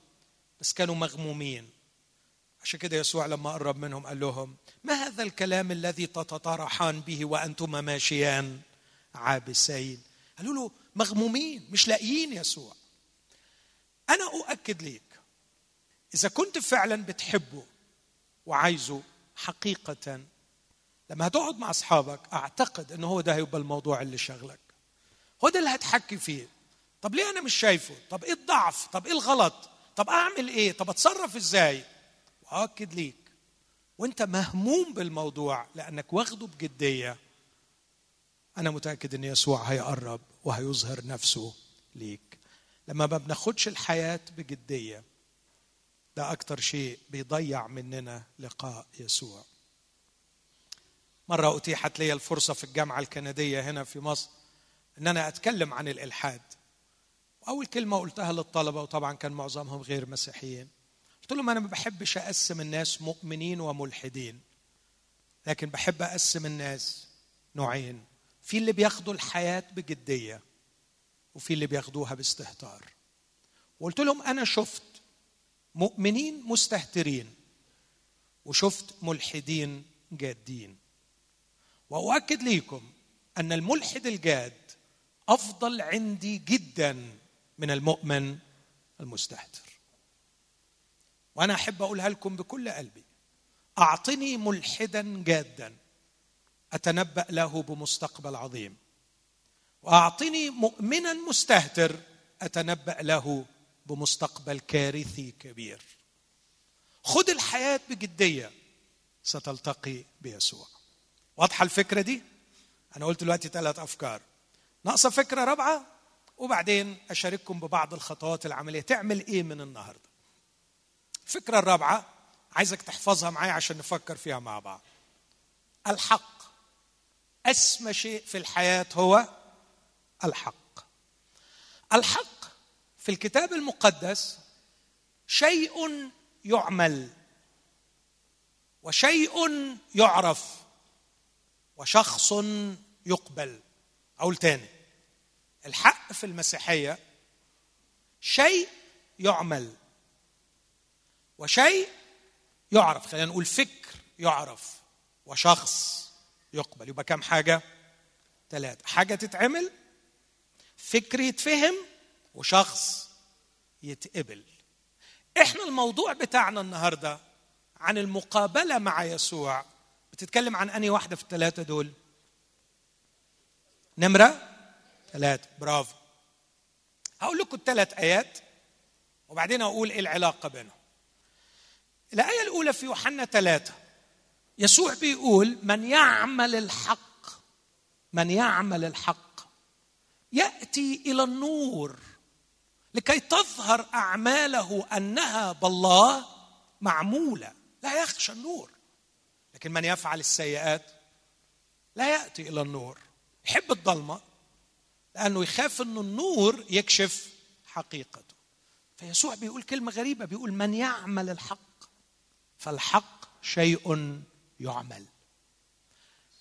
بس كانوا مغمومين. عشان كده يسوع لما قرب منهم قال لهم ما هذا الكلام الذي تتطرحان به وأنتما ماشيان؟ عابسين. قالوا له مغمومين مش لاقيين يسوع. أنا أؤكد ليك إذا كنت فعلا بتحبه وعايزه حقيقة لما هتقعد مع أصحابك أعتقد ان هو ده هيبقى الموضوع اللي شغلك هو ده اللي هتحكي فيه. طب ليه أنا مش شايفه؟ طب إيه الضعف؟ طب إيه الغلط؟ طب أعمل إيه؟ طب أتصرف إزاي؟ وأؤكد ليك وأنت مهموم بالموضوع لأنك واخده بجدية. أنا متأكد إن يسوع هيقرب وهيظهر نفسه ليك. لما ما بناخدش الحياة بجدية ده أكتر شيء بيضيع مننا لقاء يسوع. مرة أتيحت لي الفرصة في الجامعة الكندية هنا في مصر إن أنا أتكلم عن الإلحاد. وأول كلمة قلتها للطلبة وطبعا كان معظمهم غير مسيحيين. قلت لهم أنا ما بحبش أقسم الناس مؤمنين وملحدين لكن بحب أقسم الناس نوعين. في اللي بياخدوا الحياة بجدية وفي اللي بياخدوها باستهتار. وقلت لهم أنا شفت مؤمنين مستهترين وشفت ملحدين جادين. وأؤكد ليكم أن الملحد الجاد أفضل عندي جدا من المؤمن المستهتر. وأنا أحب أقولها لكم بكل قلبي. أعطني ملحدا جادا. أتنبأ له بمستقبل عظيم. وأعطني مؤمنا مستهتر أتنبأ له بمستقبل كارثي كبير. خذ الحياة بجدية ستلتقي بيسوع. واضحة الفكرة دي؟ أنا قلت دلوقتي ثلاث أفكار. ناقصة فكرة رابعة وبعدين أشارككم ببعض الخطوات العملية. تعمل إيه من النهارده؟ الفكرة الرابعة عايزك تحفظها معايا عشان نفكر فيها مع بعض. الحق. أسمى شيء في الحياة هو الحق. الحق في الكتاب المقدس شيء يعمل وشيء يعرف وشخص يقبل. أقول تاني الحق في المسيحية شيء يعمل وشيء يعرف. خلينا نقول فكر يعرف وشخص يقبل. يبقى كم حاجة؟ ثلاثة حاجة تتعمل فكر يتفهم وشخص يتقبل. إحنا الموضوع بتاعنا النهارده عن المقابلة مع يسوع. بتتكلم عن أنهي واحدة في الثلاثه دول؟ نمرة؟ ثلاثة برافو. هقول لكم الثلاث آيات وبعدين أقول إيه العلاقة بينهم. الآية الأولى في يوحنا ثلاثة يسوع بيقول من يعمل الحق من يعمل الحق يأتي إلى النور لكي تظهر أعماله أنها بالله معمولة. لا يخشى النور. لكن من يفعل السيئات لا يأتي إلى النور. يحب الضلمه لأنه يخاف ان النور يكشف حقيقته. فيسوع بيقول كلمة غريبة بيقول من يعمل الحق فالحق شيء يعمل.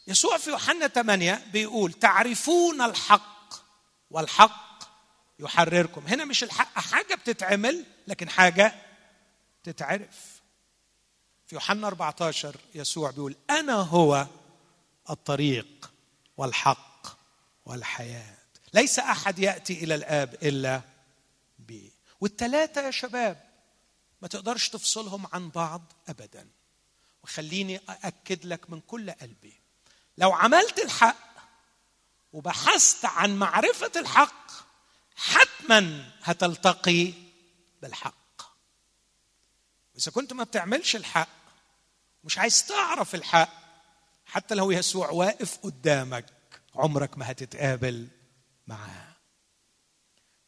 يسوع في يوحنا 8 بيقول تعرفون الحق والحق يحرركم. هنا مش الحق حاجة بتتعمل لكن حاجة تتعرف. في يوحنا 14 يسوع بيقول أنا هو الطريق والحق والحياة. ليس أحد يأتي إلى الآب إلا بي. والثلاثه يا شباب ما تقدرش تفصلهم عن بعض ابدا. وخليني أأكد لك من كل قلبي. لو عملت الحق وبحثت عن معرفة الحق حتما هتلتقي بالحق. وإذا كنت ما بتعملش الحق مش عايز تعرف الحق حتى لو يسوع واقف قدامك عمرك ما هتتقابل معاه.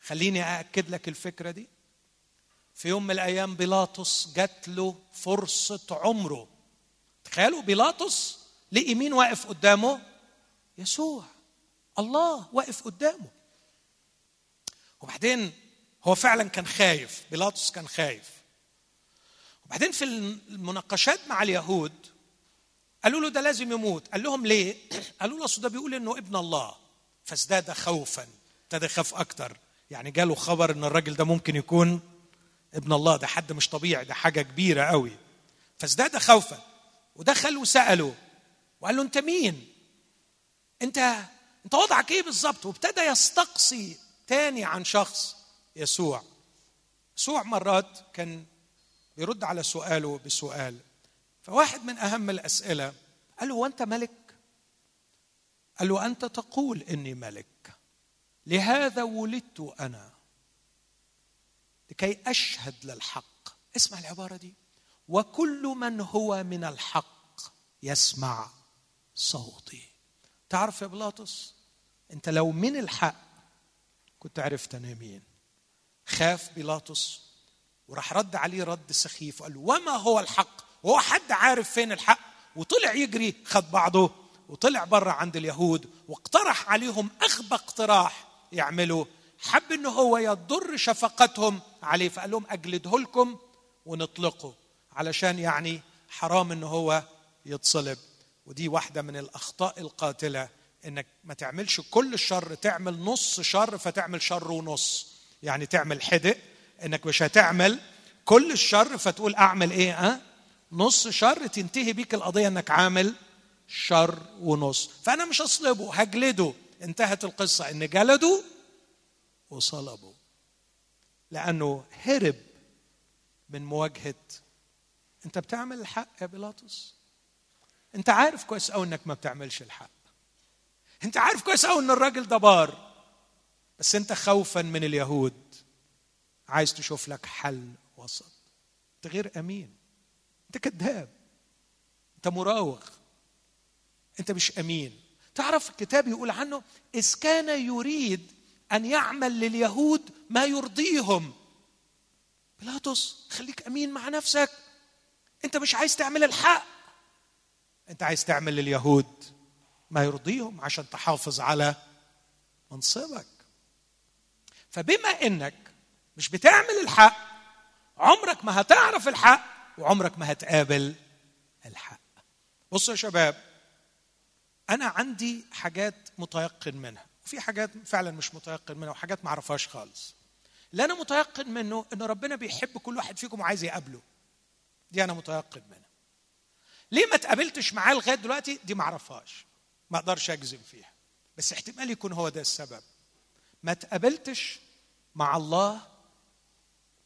خليني أأكد لك الفكرة دي. في يوم من الأيام بيلاطس جات له فرصة عمره. تخيلوا بيلاطس لقي مين واقف قدامه؟ يسوع. الله واقف قدامه. وبعدين هو فعلا كان خايف بيلاطس كان خايف. وبعدين في المناقشات مع اليهود قالوا له ده لازم يموت. قال لهم ليه؟ قالوا له أصل ده بيقول إنه ابن الله. فازداد خوفا ابتدى يخاف أكتر. يعني جاله خبر إن الراجل ده ممكن يكون ابن الله. ده حد مش طبيعي ده حاجة كبيرة قوي. فازداد خوفا ودخل وساله وقال له أنت مين؟ أنت انت وضعك إيه بالظبط؟ وابتدى يستقصي تاني عن شخص يسوع. يسوع مرات كان بيرد على سؤاله بسؤال. فواحد من أهم الأسئلة قال له وانت ملك؟ قال له أنت تقول إني ملك. لهذا ولدت أنا لكي أشهد للحق. اسمع العبارة دي. وكل من هو من الحق يسمع صوتي. تعرف يا بلاطس؟ انت لو من الحق كنت عرفت أنا مين. خاف بيلاطس وراح رد عليه رد سخيف وقال له وما هو الحق؟ هو حد عارف فين الحق؟ وطلع يجري خد بعضه وطلع بره عند اليهود واقترح عليهم اغبى اقتراح يعملوا حب إنه هو يضر شفقتهم عليه فقال لهم أجلده لكم ونطلقه. علشان يعني حرام إنه هو يتصلب. ودي واحدة من الأخطاء القاتلة إنك ما تعملش كل الشر تعمل نص شر فتعمل شر ونص. يعني تعمل حدق إنك مش هتعمل كل الشر فتقول أعمل إيه ها؟ أه؟ نص شر تنتهي بيك القضية إنك عامل شر ونص. فأنا مش اصلبه هجلده. انتهت القصة. إن جلدوا وصلبوا لأنه هرب من مواجهة. أنت بتعمل الحق يا بيلاطس؟ انت عارف كويس قوي انك ما بتعملش الحق. انت عارف كويس قوي ان الراجل ده بار. بس انت خوفا من اليهود. عايز تشوف لك حل وسط. انت غير أمين. انت كذاب. انت مراوغ. انت مش أمين. تعرف الكتاب يقول عنه إذ كان يريد أن يعمل لليهود ما يرضيهم. بيلاطس خليك أمين مع نفسك. انت مش عايز تعمل الحق. انت عايز تعمل لليهود ما يرضيهم عشان تحافظ على منصبك. فبما انك مش بتعمل الحق عمرك ما هتعرف الحق وعمرك ما هتقابل الحق. بصوا يا شباب أنا عندي حاجات متيقن منها وفي حاجات فعلا مش متيقن منها وحاجات ما أعرفهاش خالص. اللي أنا متيقن منه إن ربنا بيحب كل واحد فيكم وعايز يقابله دي أنا متيقن منها. ليه ما تقابلتش معاه لغاية دلوقتي؟ دي ما اعرفهاش. ما أقدرش اجزم فيها. بس احتمال يكون هو ده السبب. ما تقابلتش مع الله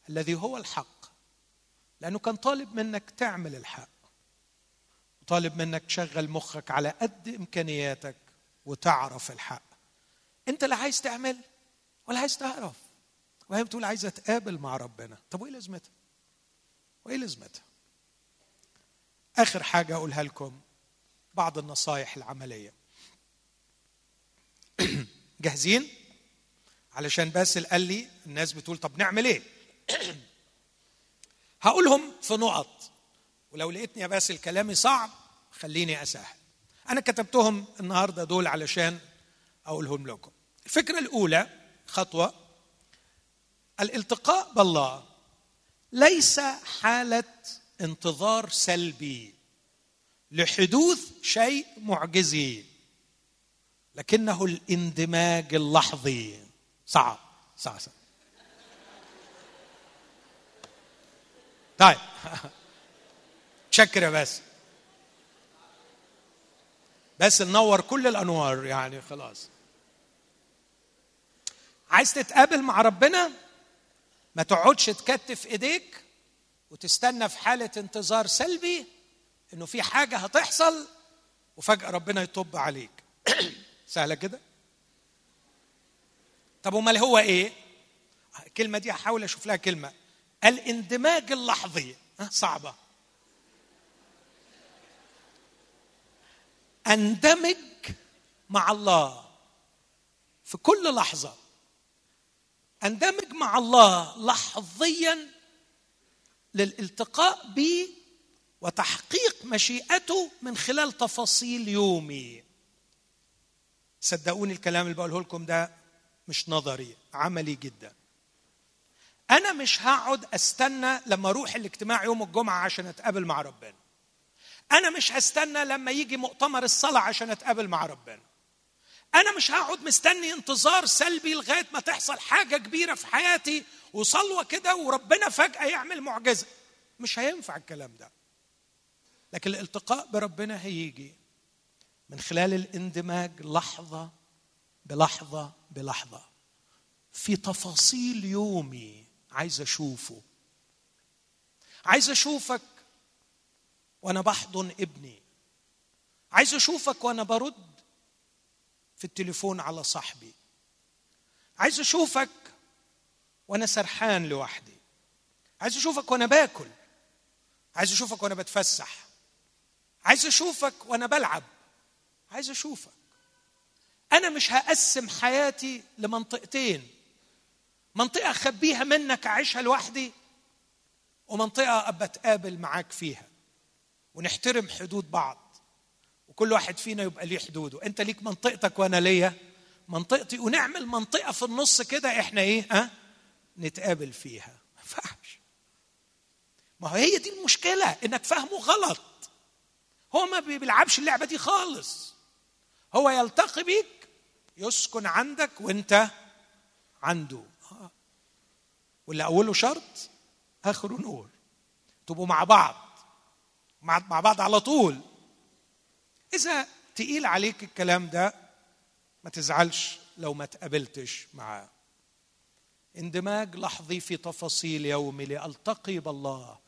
الذي هو الحق. لأنه كان طالب منك تعمل الحق. طالب منك تشغل مخك على قد إمكانياتك وتعرف الحق. أنت لا عايز تعمل ولا عايز تعرف. وهي بتقول عايزة اتقابل مع ربنا. طب وإيه لازمتها؟ وإيه لازمتها؟ آخر حاجة أقولها لكم بعض النصائح العملية. جاهزين؟ علشان باسل قال لي الناس بتقول طب نعمل إيه؟ هقولهم في نقط. ولو لقيتني يا باسل كلامي صعب خليني أسهل. أنا كتبتهم النهارده دول علشان أقولهم لكم. الفكرة الأولى خطوة. الالتقاء بالله. ليس حالة انتظار سلبي لحدوث شيء معجزي لكنه الاندماج اللحظي. صعب صعب, صعب. طيب. شكر يا بس. بس ننور كل الأنوار يعني خلاص. عايز تتقابل مع ربنا؟ ما تقعدش تكتف إيديك؟ وتستنى في حالة انتظار سلبي إنه في حاجة هتحصل وفجأة ربنا يطب عليك. سهلة كده؟ طب أمال هو إيه؟ الكلمة دي هحاول أشوف لها كلمة. الاندماج اللحظي. صعبة. اندمج مع الله في كل لحظة. اندمج مع الله لحظيا للالتقاء به وتحقيق مشيئته من خلال تفاصيل يومي. صدقوني الكلام اللي بقوله لكم ده مش نظري عملي جدا. أنا مش هقعد أستنى لما أروح الاجتماع يوم الجمعة عشان أتقابل مع ربنا. أنا مش هستنى لما يجي مؤتمر الصلاة عشان أتقابل مع ربنا. أنا مش هقعد مستني انتظار سلبي لغاية ما تحصل حاجة كبيرة في حياتي وصلوة كده وربنا فجأة يعمل معجزة. مش هينفع الكلام ده. لكن الالتقاء بربنا هيجي من خلال الاندماج لحظة بلحظة بلحظة. في تفاصيل يومي عايز أشوفه. عايز أشوفك وأنا بحضن ابني. عايز أشوفك وأنا برد في التليفون على صاحبي. عايز أشوفك وأنا سرحان لوحدي. عايز أشوفك وأنا باكل. عايز أشوفك وأنا بتفسح. عايز أشوفك وأنا بلعب. عايز أشوفك. أنا مش هقسم حياتي لمنطقتين. منطقة أخبيها منك أعيشها لوحدي ومنطقة أبقى أتقابل معاك فيها ونحترم حدود بعض. وكل واحد فينا يبقى ليه حدوده. انت ليك منطقتك وأنا ليا. منطقتي ونعمل منطقة في النص كده إحنا إيه ها؟ نتقابل فيها. ما ينفعش. ما هي دي المشكلة انك فاهمه غلط. هو ما بيلعبش اللعبة دي خالص. هو يلتقي بيك يسكن عندك وانت عنده. واللي أوله شرط آخره نور. تبقوا مع بعض. مع بعض على طول. إذا تقيل عليك الكلام ده ما تزعلش لو ما تقابلتش معاه. اندماج لحظي في تفاصيل يومي لألتقي بالله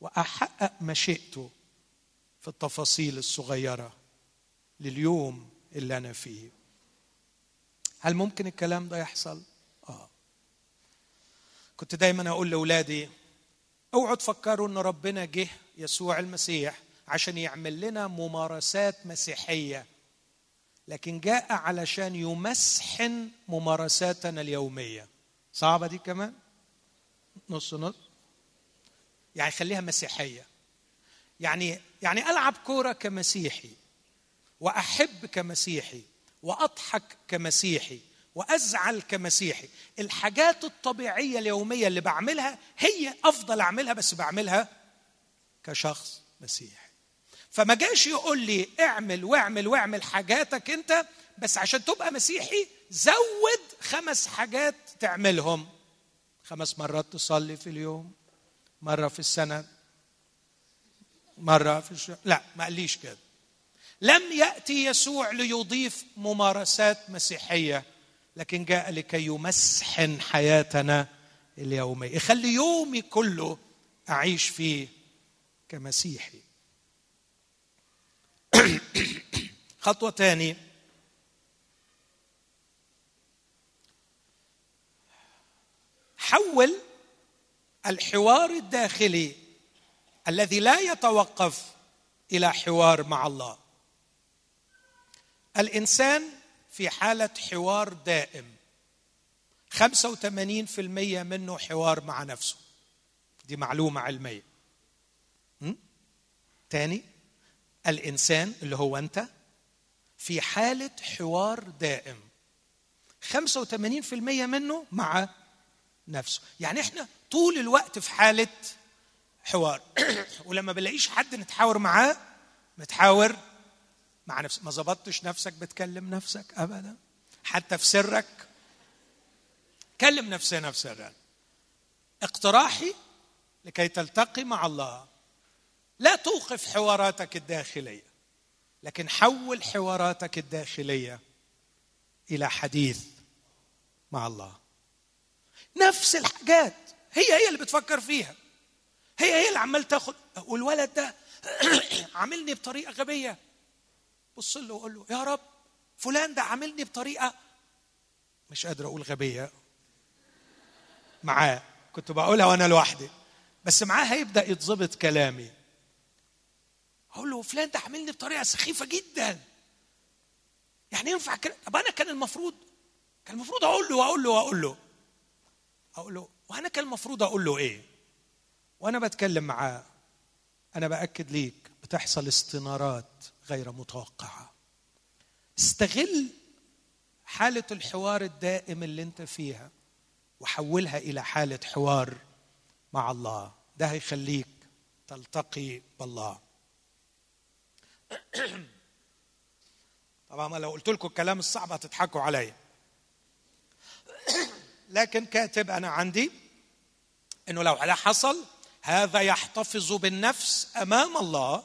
وأحقق مشيئته في التفاصيل الصغيرة لليوم اللي أنا فيه. هل ممكن الكلام ده يحصل؟ آه. كنت دايما أقول لأولادي أوعوا تفكروا إن ربنا جه يسوع المسيح عشان يعمل لنا ممارسات مسيحية. لكن جاء علشان يمسحن ممارساتنا اليومية. صعبة دي كمان؟ نص نص. يعني خليها مسيحية. يعني يعني ألعب كورة كمسيحي وأحب كمسيحي وأضحك كمسيحي وأزعل كمسيحي. الحاجات الطبيعية اليومية اللي بعملها هي أفضل أعملها بس بعملها كشخص مسيحي. فما جاش يقول لي اعمل واعمل واعمل حاجاتك انت بس عشان تبقى مسيحي زود خمس حاجات تعملهم. خمس مرات تصلي في اليوم مرة في السنة مرة في الشهر. لا ما قاليش كده. لم يأتي يسوع ليضيف ممارسات مسيحية لكن جاء لكي يمسحن حياتنا اليومية. يخلي يومي كله أعيش فيه كمسيحي. خطوة تاني حول الحوار الداخلي الذي لا يتوقف إلى حوار مع الله. الإنسان في حالة حوار دائم. 85% منه حوار مع نفسه. دي معلومة علمية. تاني؟ الإنسان اللي هو أنت في حالة حوار دائم. 85% منه مع نفسه. يعني إحنا طول الوقت في حالة حوار. ولما بلاقيش حد نتحاور معاه متحاور مع نفسك ما ظبطتش نفسك بتكلم نفسك ابدا. حتى في سرك كلم نفسنا في سرنا اقتراحي لكي تلتقي مع الله. لا توقف حواراتك الداخلية لكن حول حواراتك الداخلية إلى حديث مع الله. نفس الحاجات هي هي اللي بتفكر فيها. هي هي اللي عمال تاخد والولد ده عاملني بطريقة غبية. بص له وقول له يا رب فلان ده عاملني بطريقة مش قادر أقول غبية. معاه كنت بقولها وأنا لوحدي. بس معاه هيبدأ يتظبط كلامي. أقول له فلان ده عاملني بطريقة سخيفة جدا. يعني ينفع كده؟ طب أنا كان المفروض كان المفروض أقول له واقول له واقول له. أقول له وأنا كان المفروض أقول له إيه؟ وأنا بتكلم معاه أنا بأكد ليك بتحصل استنارات غير متوقعة. استغل حالة الحوار الدائم اللي أنت فيها وحولها إلى حالة حوار مع الله. ده هيخليك تلتقي بالله. طبعا لو قلت لكم الكلام الصعب هتضحكوا عليا. لكن كاتب أنا عندي إنه لو على حصل هذا يحتفظ بالنفس أمام الله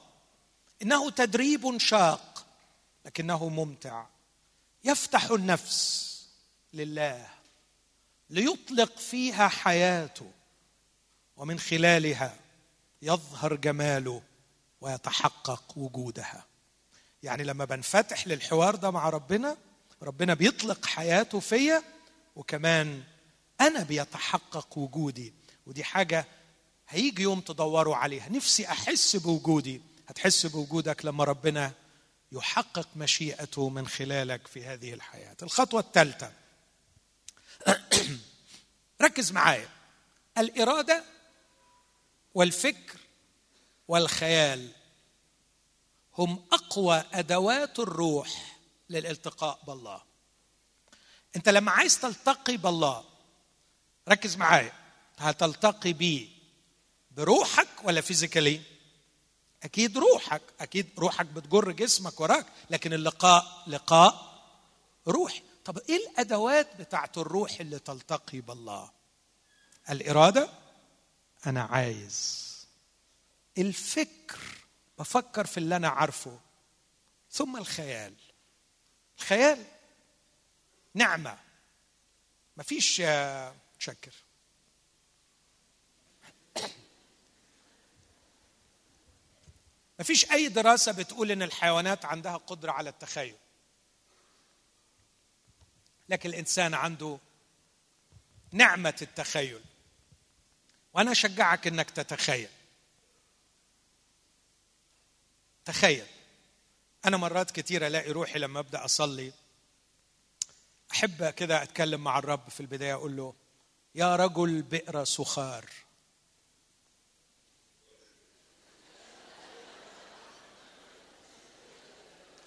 إنه تدريب شاق لكنه ممتع. يفتح النفس لله ليطلق فيها حياته ومن خلالها يظهر جماله. ويتحقق وجودها. يعني لما بنفتح للحوار ده مع ربنا ربنا بيطلق حياته فيا وكمان أنا بيتحقق وجودي. ودي حاجة هيجي يوم تدوروا عليها. نفسي أحس بوجودي. هتحس بوجودك لما ربنا يحقق مشيئته من خلالك في هذه الحياة. الخطوة الثالثة. ركز معايا. الإرادة والفكر والخيال هم أقوى أدوات الروح للالتقاء بالله. أنت لما عايز تلتقي بالله ركز معايا هتلتقي بيه بروحك ولا فيزيكالي؟ أكيد روحك أكيد روحك بتجر جسمك وراك لكن اللقاء لقاء روحي. طب إيه الأدوات بتاعت الروح اللي تلتقي بالله؟ الإرادة أنا عايز الفكر بفكر في اللي أنا عارفه. ثم الخيال. الخيال نعمة. مفيش شكر مفيش أي دراسة بتقول إن الحيوانات عندها قدرة على التخيل. لكن الإنسان عنده نعمة التخيل. وأنا أشجعك إنك تتخيل. تخيل. أنا مرات كثيره ألاقي روحي لما أبدأ أصلي أحب كده أتكلم مع الرب في البداية أقول له يا رجل بئر سخار.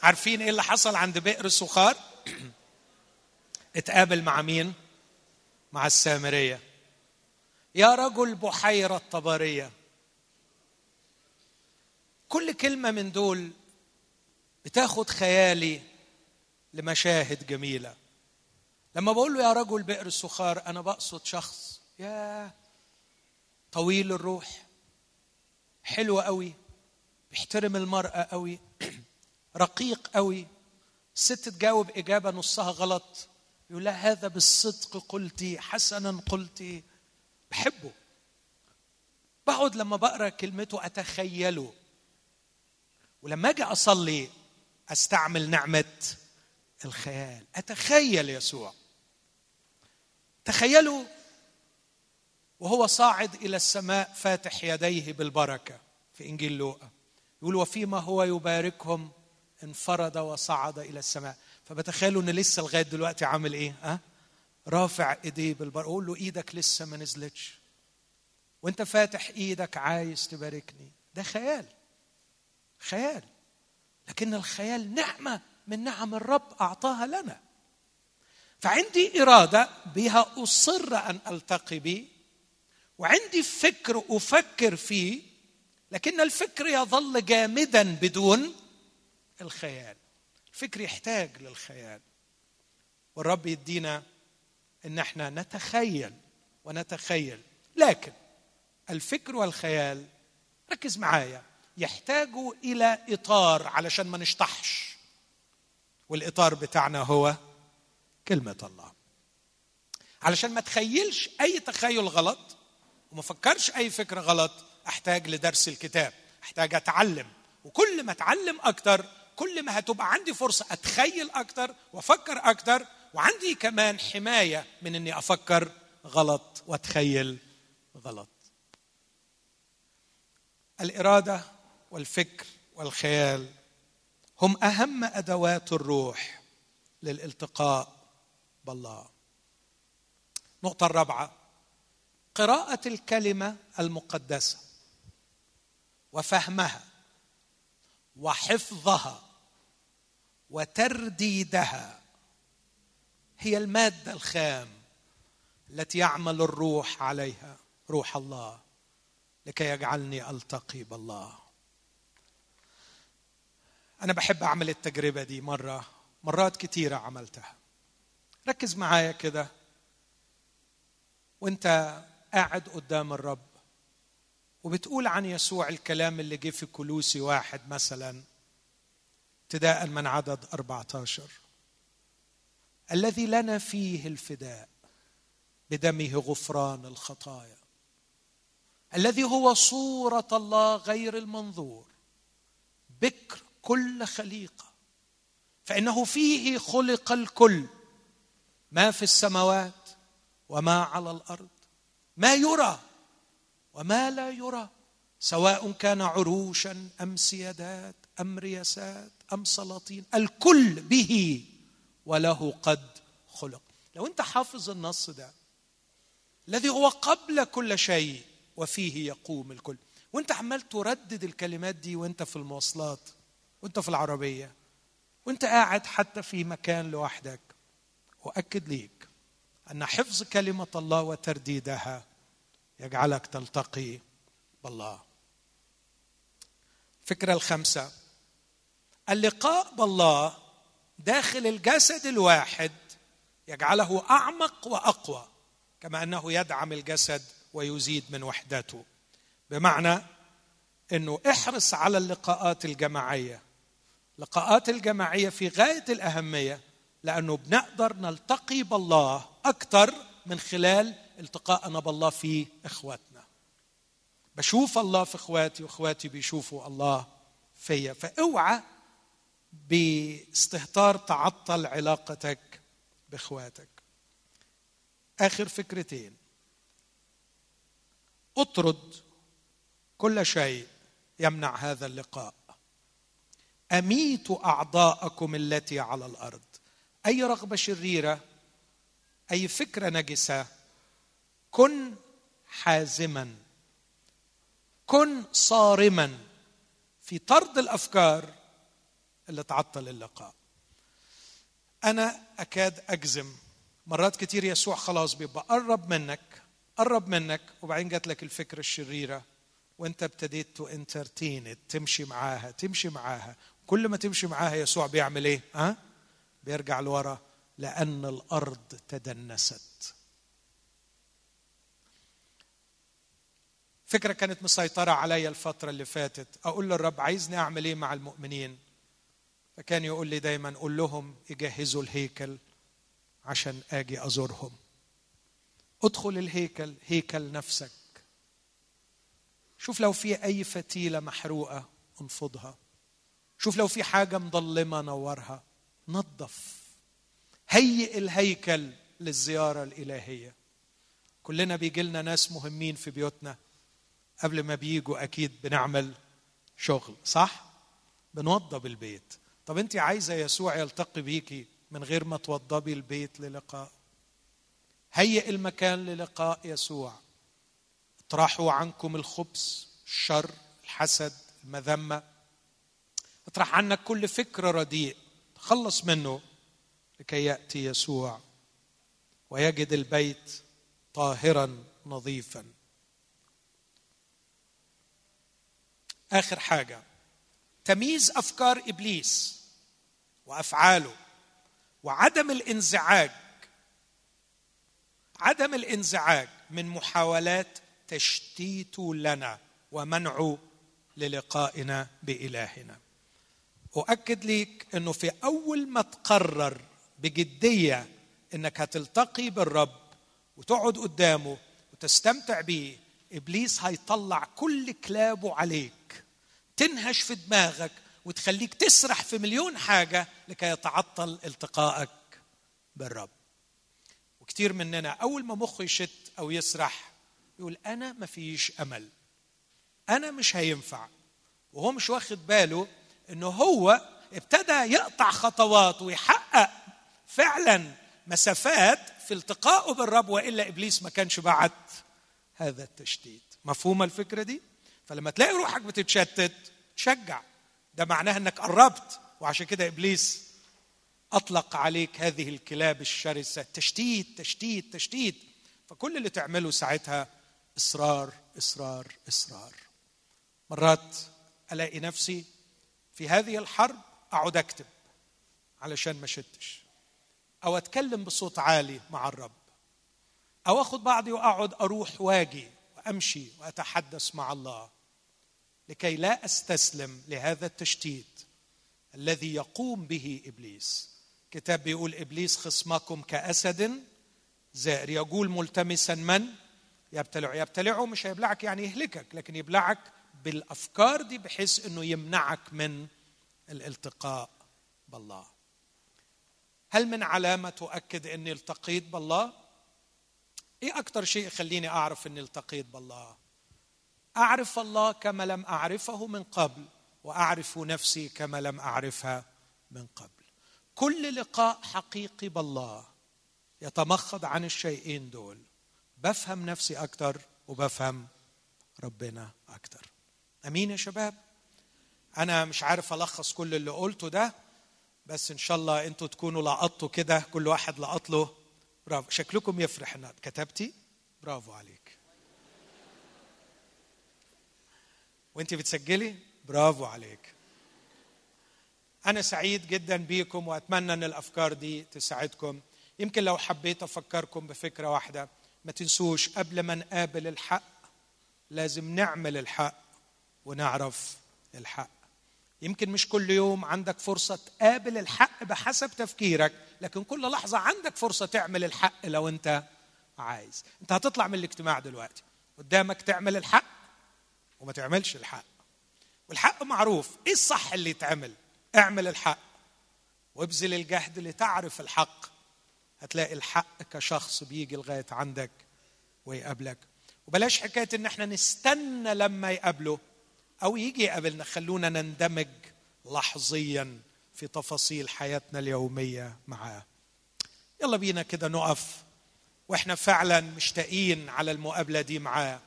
عارفين إيه اللي حصل عند بئر سخار؟ اتقابل مع مين؟ مع السامرية. يا رجل بحيرة طبرية. كل كلمة من دول بتاخد خيالي لمشاهد جميلة. لما بقول له يا رجل بئر السخار أنا بقصد شخص يا طويل الروح حلو قوي بيحترم المرأة قوي رقيق قوي. الست تجاوب إجابة نصها غلط. يقول لها هذا بالصدق قلتي حسنا قلتي. بحبه. بقعد لما بقرأ كلمته أتخيله. ولما أجي أصلي أستعمل نعمة الخيال. أتخيل يسوع. تخيلوا وهو صاعد إلى السماء فاتح يديه بالبركة في إنجيل لوقا. يقول وفيما هو يباركهم انفرد وصعد إلى السماء. فبتخيلوا إن لسه لغاية دلوقتي عامل إيه؟ ها؟ رافع إيديه بالبركه أقول له إيدك لسه ما نزلتش. وأنت فاتح إيدك عايز تباركني. ده خيال. خيال. لكن الخيال نعمة من نعم الرب أعطاها لنا. فعندي إرادة بها أصر أن ألتقي به وعندي فكر أفكر فيه لكن الفكر يظل جامدا بدون الخيال. الفكر يحتاج للخيال. والرب يدينا إن إحنا نتخيل ونتخيل. لكن الفكر والخيال ركز معايا. يحتاجوا إلى إطار علشان ما نشطحش. والإطار بتاعنا هو كلمة الله. علشان ما تخيلش أي تخيل غلط وما فكرش أي فكرة غلط أحتاج لدرس الكتاب. أحتاج أتعلم. وكل ما أتعلم أكتر كل ما هتبقى عندي فرصة أتخيل أكتر وأفكر أكتر وعندي كمان حماية من إني أفكر غلط وأتخيل غلط. الإرادة والفكر والخيال هم أهم أدوات الروح للالتقاء بالله. النقطه الرابعة قراءة الكلمة المقدسة وفهمها وحفظها وترديدها هي المادة الخام التي يعمل الروح عليها روح الله لكي يجعلني ألتقي بالله. أنا بحب أعمل التجربة دي مرة مرات كتيرة عملتها. ركز معايا كده. وأنت قاعد قدام الرب وبتقول عن يسوع الكلام اللي جه في كلوسي واحد مثلا ابتداء من عدد 14 الذي لنا فيه الفداء بدمه غفران الخطايا. الذي هو صورة الله غير المنظور. بكر كل خليقة. فإنه فيه خلق الكل. ما في السماوات وما على الأرض. ما يرى وما لا يرى. سواء كان عروشا أم سيادات أم رياسات أم سلاطين. الكل به وله قد خلق. لو أنت حافظ النص ده الذي هو قبل كل شيء وفيه يقوم الكل. وأنت عمال تردد الكلمات دي وأنت في المواصلات. وانت في العربية وانت قاعد حتى في مكان لوحدك. اؤكد ليك أن حفظ كلمة الله وترديدها يجعلك تلتقي بالله. الفكرة الخامسة اللقاء بالله داخل الجسد الواحد يجعله أعمق وأقوى كما أنه يدعم الجسد ويزيد من وحدته. بمعنى إنه احرص على اللقاءات الجماعية. اللقاءات الجماعية في غاية الأهمية لأنه بنقدر نلتقي بالله أكثر من خلال التقائنا بالله في إخواتنا. بشوف الله في إخواتي وإخواتي بيشوفوا الله فيا. فأوعى باستهتار تعطل علاقتك بإخواتك. آخر فكرتين. أطرد كل شيء يمنع هذا اللقاء. اميتوا أعضاءكم التي على الأرض. أي رغبة شريرة أي فكرة نجسة كن حازما. كن صارما في طرد الأفكار اللي تعطل اللقاء. أنا أكاد أجزم. مرات كتير يسوع خلاص بيبقى قرب منك قرب منك وبعدين جات لك الفكرة الشريرة وانت ابتديت تو انترتين تمشي معاها تمشي معاها. كل ما تمشي معاها يسوع بيعمل إيه؟ ها؟ بيرجع لورا لأن الأرض تدنست. فكرة كانت مسيطرة عليا الفترة اللي فاتت. أقول للرب عايزني أعمل إيه مع المؤمنين؟ فكان يقول لي دايما قول لهم يجهزوا الهيكل عشان آجي أزورهم. ادخل الهيكل هيكل نفسك. شوف لو في أي فتيلة محروقة انفضها. شوف لو في حاجة مظلمة نورها. نظف. هيئ الهيكل للزيارة الإلهية. كلنا بيجي لنا ناس مهمين في بيوتنا. قبل ما بيجوا أكيد بنعمل شغل صح؟ بنوضب البيت. طب أنت عايزة يسوع يلتقي بيكي من غير ما توضبي البيت للقاء؟ هيئ المكان للقاء يسوع. اطرحوا عنكم الخبث الشر الحسد المذمة. اطرح عنك كل فكر رديء. تخلص منه لكي يأتي يسوع. ويجد البيت طاهرا نظيفا. آخر حاجة. تمييز أفكار إبليس وأفعاله وعدم الانزعاج. عدم الانزعاج من محاولات تشتيت لنا ومنع للقائنا بإلهنا. أؤكد لك إنه في أول ما تقرر بجدية إنك هتلتقي بالرب وتقعد قدامه وتستمتع بيه إبليس هيطلع كل كلابه عليك. تنهش في دماغك وتخليك تسرح في مليون حاجة لكي يتعطل التقائك بالرب. وكثير مننا أول ما مخه يشت أو يسرح يقول أنا ما فيش أمل. أنا مش هينفع. وهو مش واخد باله إنه هو ابتدى يقطع خطوات ويحقق فعلا مسافات في التقائه بالرب وإلا إبليس ما كانش بعت هذا التشتيت. مفهومه الفكرة دي؟ فلما تلاقي روحك بتتشتت تشجع. ده معناها إنك قربت وعشان كده إبليس أطلق عليك هذه الكلاب الشرسة. تشتيت تشتيت تشتيت. فكل اللي تعمله ساعتها إصرار إصرار إصرار. مرات ألاقي نفسي في هذه الحرب أقعد أكتب علشان ما شتش أو أتكلم بصوت عالي مع الرب. أو اخد بعضي وأقعد أروح وأجي وأمشي وأتحدث مع الله. لكي لا أستسلم لهذا التشتيت الذي يقوم به إبليس. كتاب بيقول إبليس خصمكم كأسد. زائر يقول ملتمسا من؟ يبتلع. يبتلعه مش هيبلعك يعني يهلكك لكن يبلعك بالأفكار دي بحيث إنه يمنعك من الالتقاء بالله. هل من علامة تؤكد إني التقيت بالله؟ إيه أكثر شيء يخليني أعرف إني التقيت بالله؟ أعرف الله كما لم أعرفه من قبل وأعرف نفسي كما لم أعرفها من قبل. كل لقاء حقيقي بالله يتمخض عن الشيئين دول. بفهم نفسي أكثر وبفهم ربنا أكثر أمين يا شباب؟ أنا مش عارف ألخص كل اللي قلته ده بس إن شاء الله أنتوا تكونوا لقطوا كده كل واحد لقط له. برافو. شكلكم يفرح إن كتبتي. برافو عليك. وانت بتسجلي؟ برافو عليك. أنا سعيد جدا بيكم وأتمنى إن الأفكار دي تساعدكم. يمكن لو حبيت أفكركم بفكرة واحدة ما تنسوش قبل ما نقابل الحق لازم نعمل الحق. ونعرف الحق. يمكن مش كل يوم عندك فرصة تقابل الحق بحسب تفكيرك لكن كل لحظة عندك فرصة تعمل الحق لو أنت عايز. أنت هتطلع من الاجتماع دلوقتي. قدامك تعمل الحق وما تعملش الحق. والحق معروف. إيه الصح اللي يتعمل؟ اعمل الحق وابذل الجهد لتعرف الحق. هتلاقي الحق كشخص بيجي لغاية عندك ويقابلك. وبلاش حكاية إن إحنا نستنى لما يقابله. أو يجي يقابلنا خلونا نندمج لحظيا في تفاصيل حياتنا اليومية معاه. يلا بينا كده نقف وإحنا فعلا مشتاقين على المقابلة دي معاه.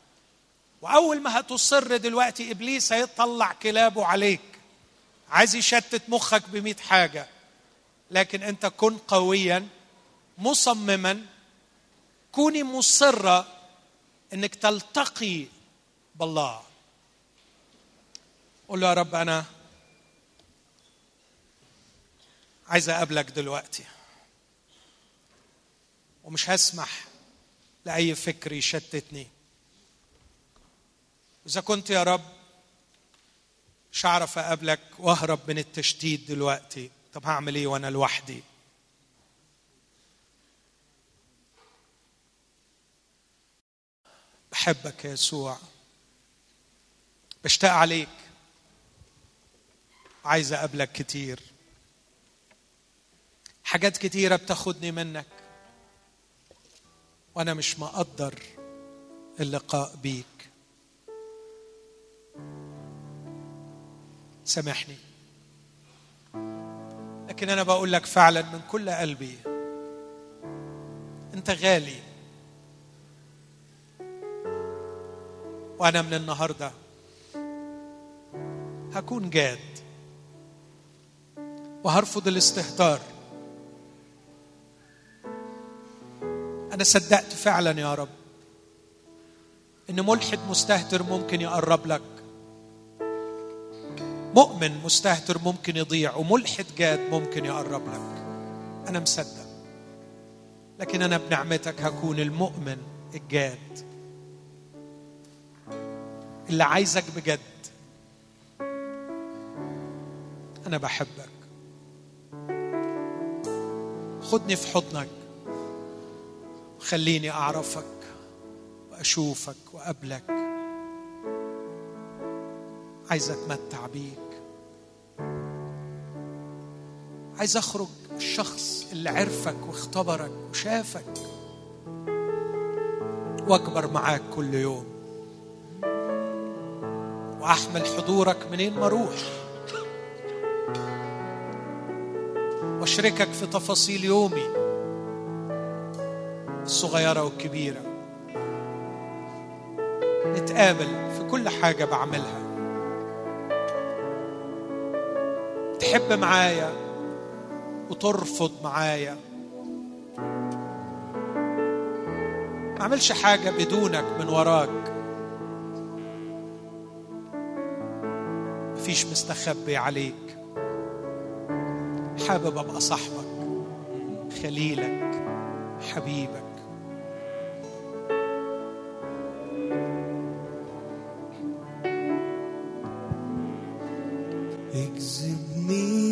وأول ما هتصر دلوقتي إبليس هيطلع كلابه عليك عايز يشتت مخك بمئة حاجة. لكن أنت كن قويا مصمما كوني مصره إنك تلتقي بالله. قول له يا رب أنا عايز أقابلك دلوقتي ومش هسمح لأي فكر يشتتني. إذا كنت يا رب مش هعرف أقابلك وأهرب من التشتيت دلوقتي. طب هعمل إيه وأنا لوحدي؟ بحبك يا يسوع. بشتاق عليك. عايز أقابلك كتير. حاجات كتيرة بتاخدني منك. وأنا مش مقدر اللقاء بيك. سامحني. لكن أنا بقول لك فعلا من كل قلبي. أنت غالي. وأنا من النهارده هكون جاد. وهرفض الاستهتار. أنا صدقت فعلا يا رب إن ملحد مستهتر ممكن يقرب لك. مؤمن مستهتر ممكن يضيع وملحد جاد ممكن يقرب لك. أنا مصدق. لكن أنا بنعمتك هكون المؤمن الجاد. اللي عايزك بجد. أنا بحبك. خدني في حضنك خليني أعرفك وأشوفك وقبلك عايز أتمتع بيك. عايز أخرج الشخص اللي عرفك واختبرك وشافك وأكبر معاك كل يوم. وأحمل حضورك منين ما أروح. واشركك في تفاصيل يومي الصغيره والكبيره نتقابل في كل حاجة بعملها. تحب معايا وترفض معايا. ما اعملش حاجة بدونك من وراك. مفيش مستخبي عليك. حابب أبقى صاحبك خليلك حبيبك. اجذبني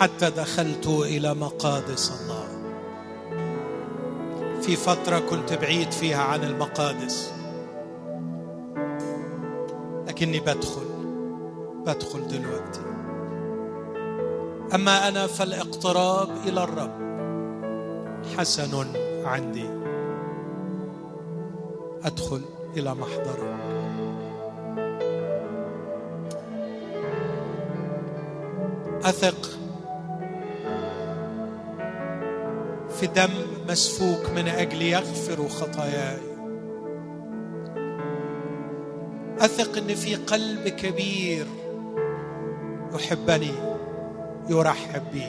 حتى دخلت إلى مقادس الله في فترة كنت بعيد فيها عن المقادس. لكني بدخل بدخل دلوقتي. أما أنا فالاقتراب إلى الرب حسن عندي. أدخل إلى محضره أثق في دم مسفوك من أجل يغفر خطاياي. أثق إن في قلب كبير يحبني يرحب بي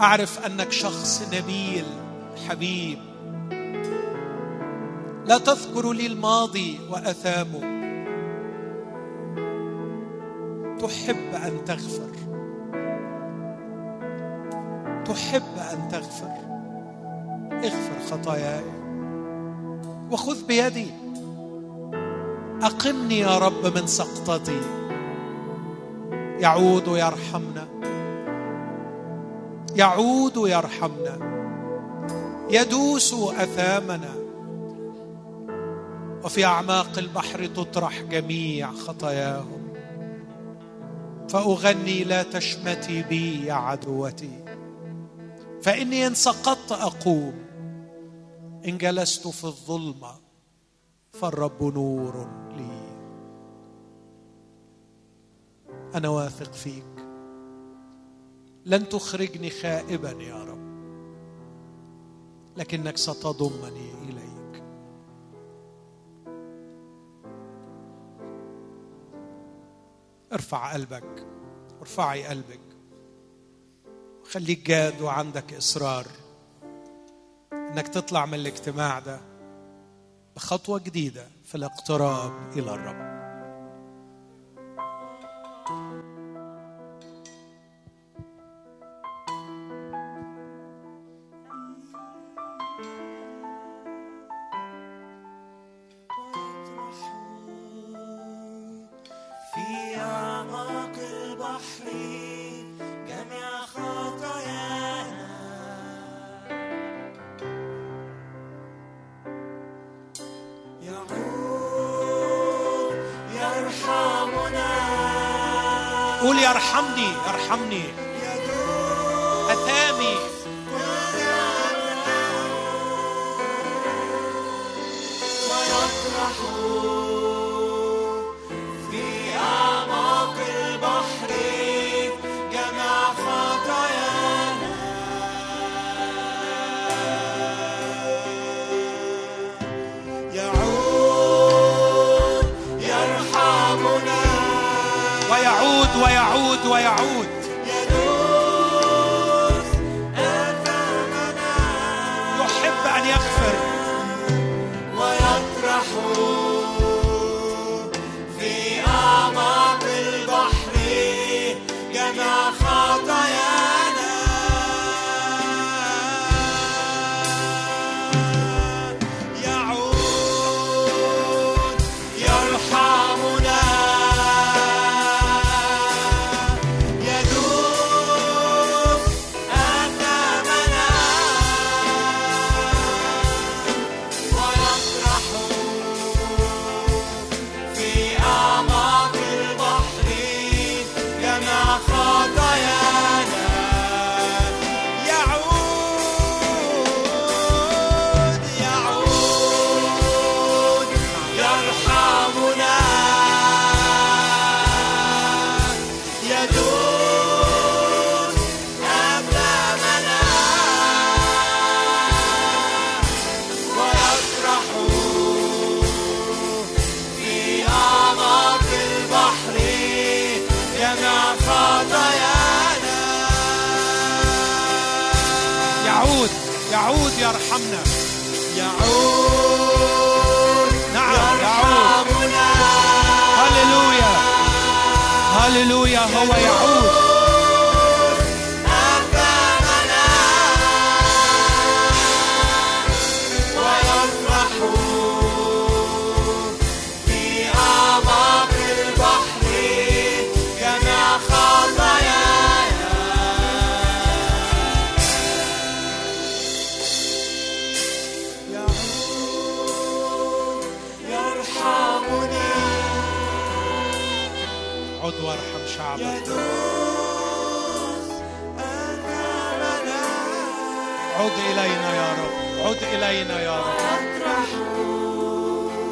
أعرف أنك شخص نبيل حبيب. لا تذكر لي الماضي وأثامه. تحب أن تغفر. تحب أن تغفر. اغفر خطاياي. وخذ بيدي. أقمني يا رب من سقطتي. يعود يرحمنا. يعود يرحمنا. يدوس أثامنا. وفي أعماق البحر تطرح جميع خطاياهم فأغني لا تشمتي بي يا عدوتي. فإني إن سقطت أقوم إن جلست في الظلمة فالرب نور لي. أنا واثق فيك. لن تخرجني خائبا يا رب لكنك ستضمني إليك. ارفع قلبك وارفعي قلبك. خليك جاد وعندك إصرار إنك تطلع من الاجتماع ده بخطوة جديدة في الاقتراب إلى الرب. يرحمني يرحمني. اثامي هللويا هو يعود عد إلينا يا رب. عد إلينا يا رب.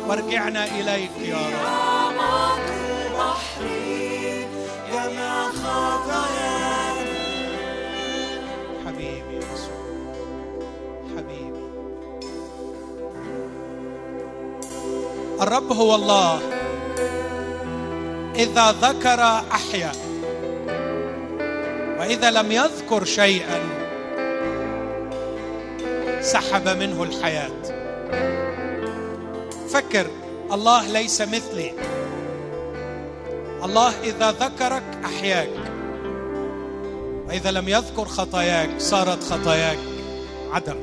وارجعنا إليك يا رب. حبيبي حبيبي. الرب هو الله. إذا ذكر أحيا. وإذا لم يذكر شيئا سحب منه الحياة. فكر الله ليس مثلي. الله إذا ذكرك أحياك. وإذا لم يذكر خطاياك صارت خطاياك عدم.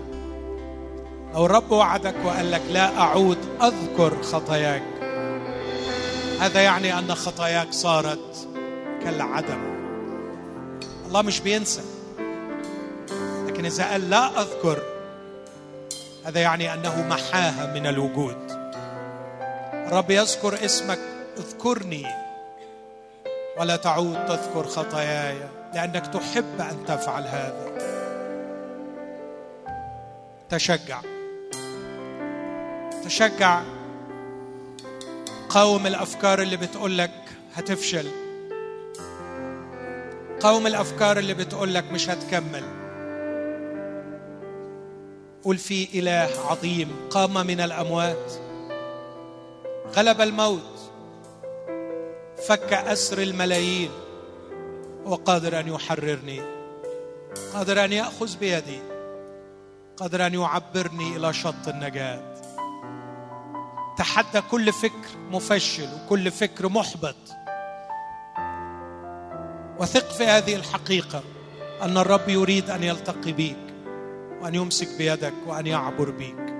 لو الرب وعدك وقال لك لا أعود أذكر خطاياك. هذا يعني أن خطاياك صارت كالعدم. الله مش بينسى. لكن إذا قال لا أذكر هذا يعني أنه محاها من الوجود. الرب يذكر اسمك اذكرني. ولا تعود تذكر خطاياي لأنك تحب أن تفعل هذا. تشجع. تشجع. قاوم الأفكار اللي بتقول لك هتفشل. قاوم الأفكار اللي بتقول لك مش هتكمل. قل في إله عظيم قام من الأموات غلب الموت فك أسر الملايين وقادر أن يحررني قادر أن يأخذ بيدي قادر أن يعبرني إلى شط النجاة. تحدى كل فكر مفشل وكل فكر محبط. وثق في هذه الحقيقة أن الرب يريد أن يلتقي بيك. وأن يمسك بيدك وأن يعبر بيك.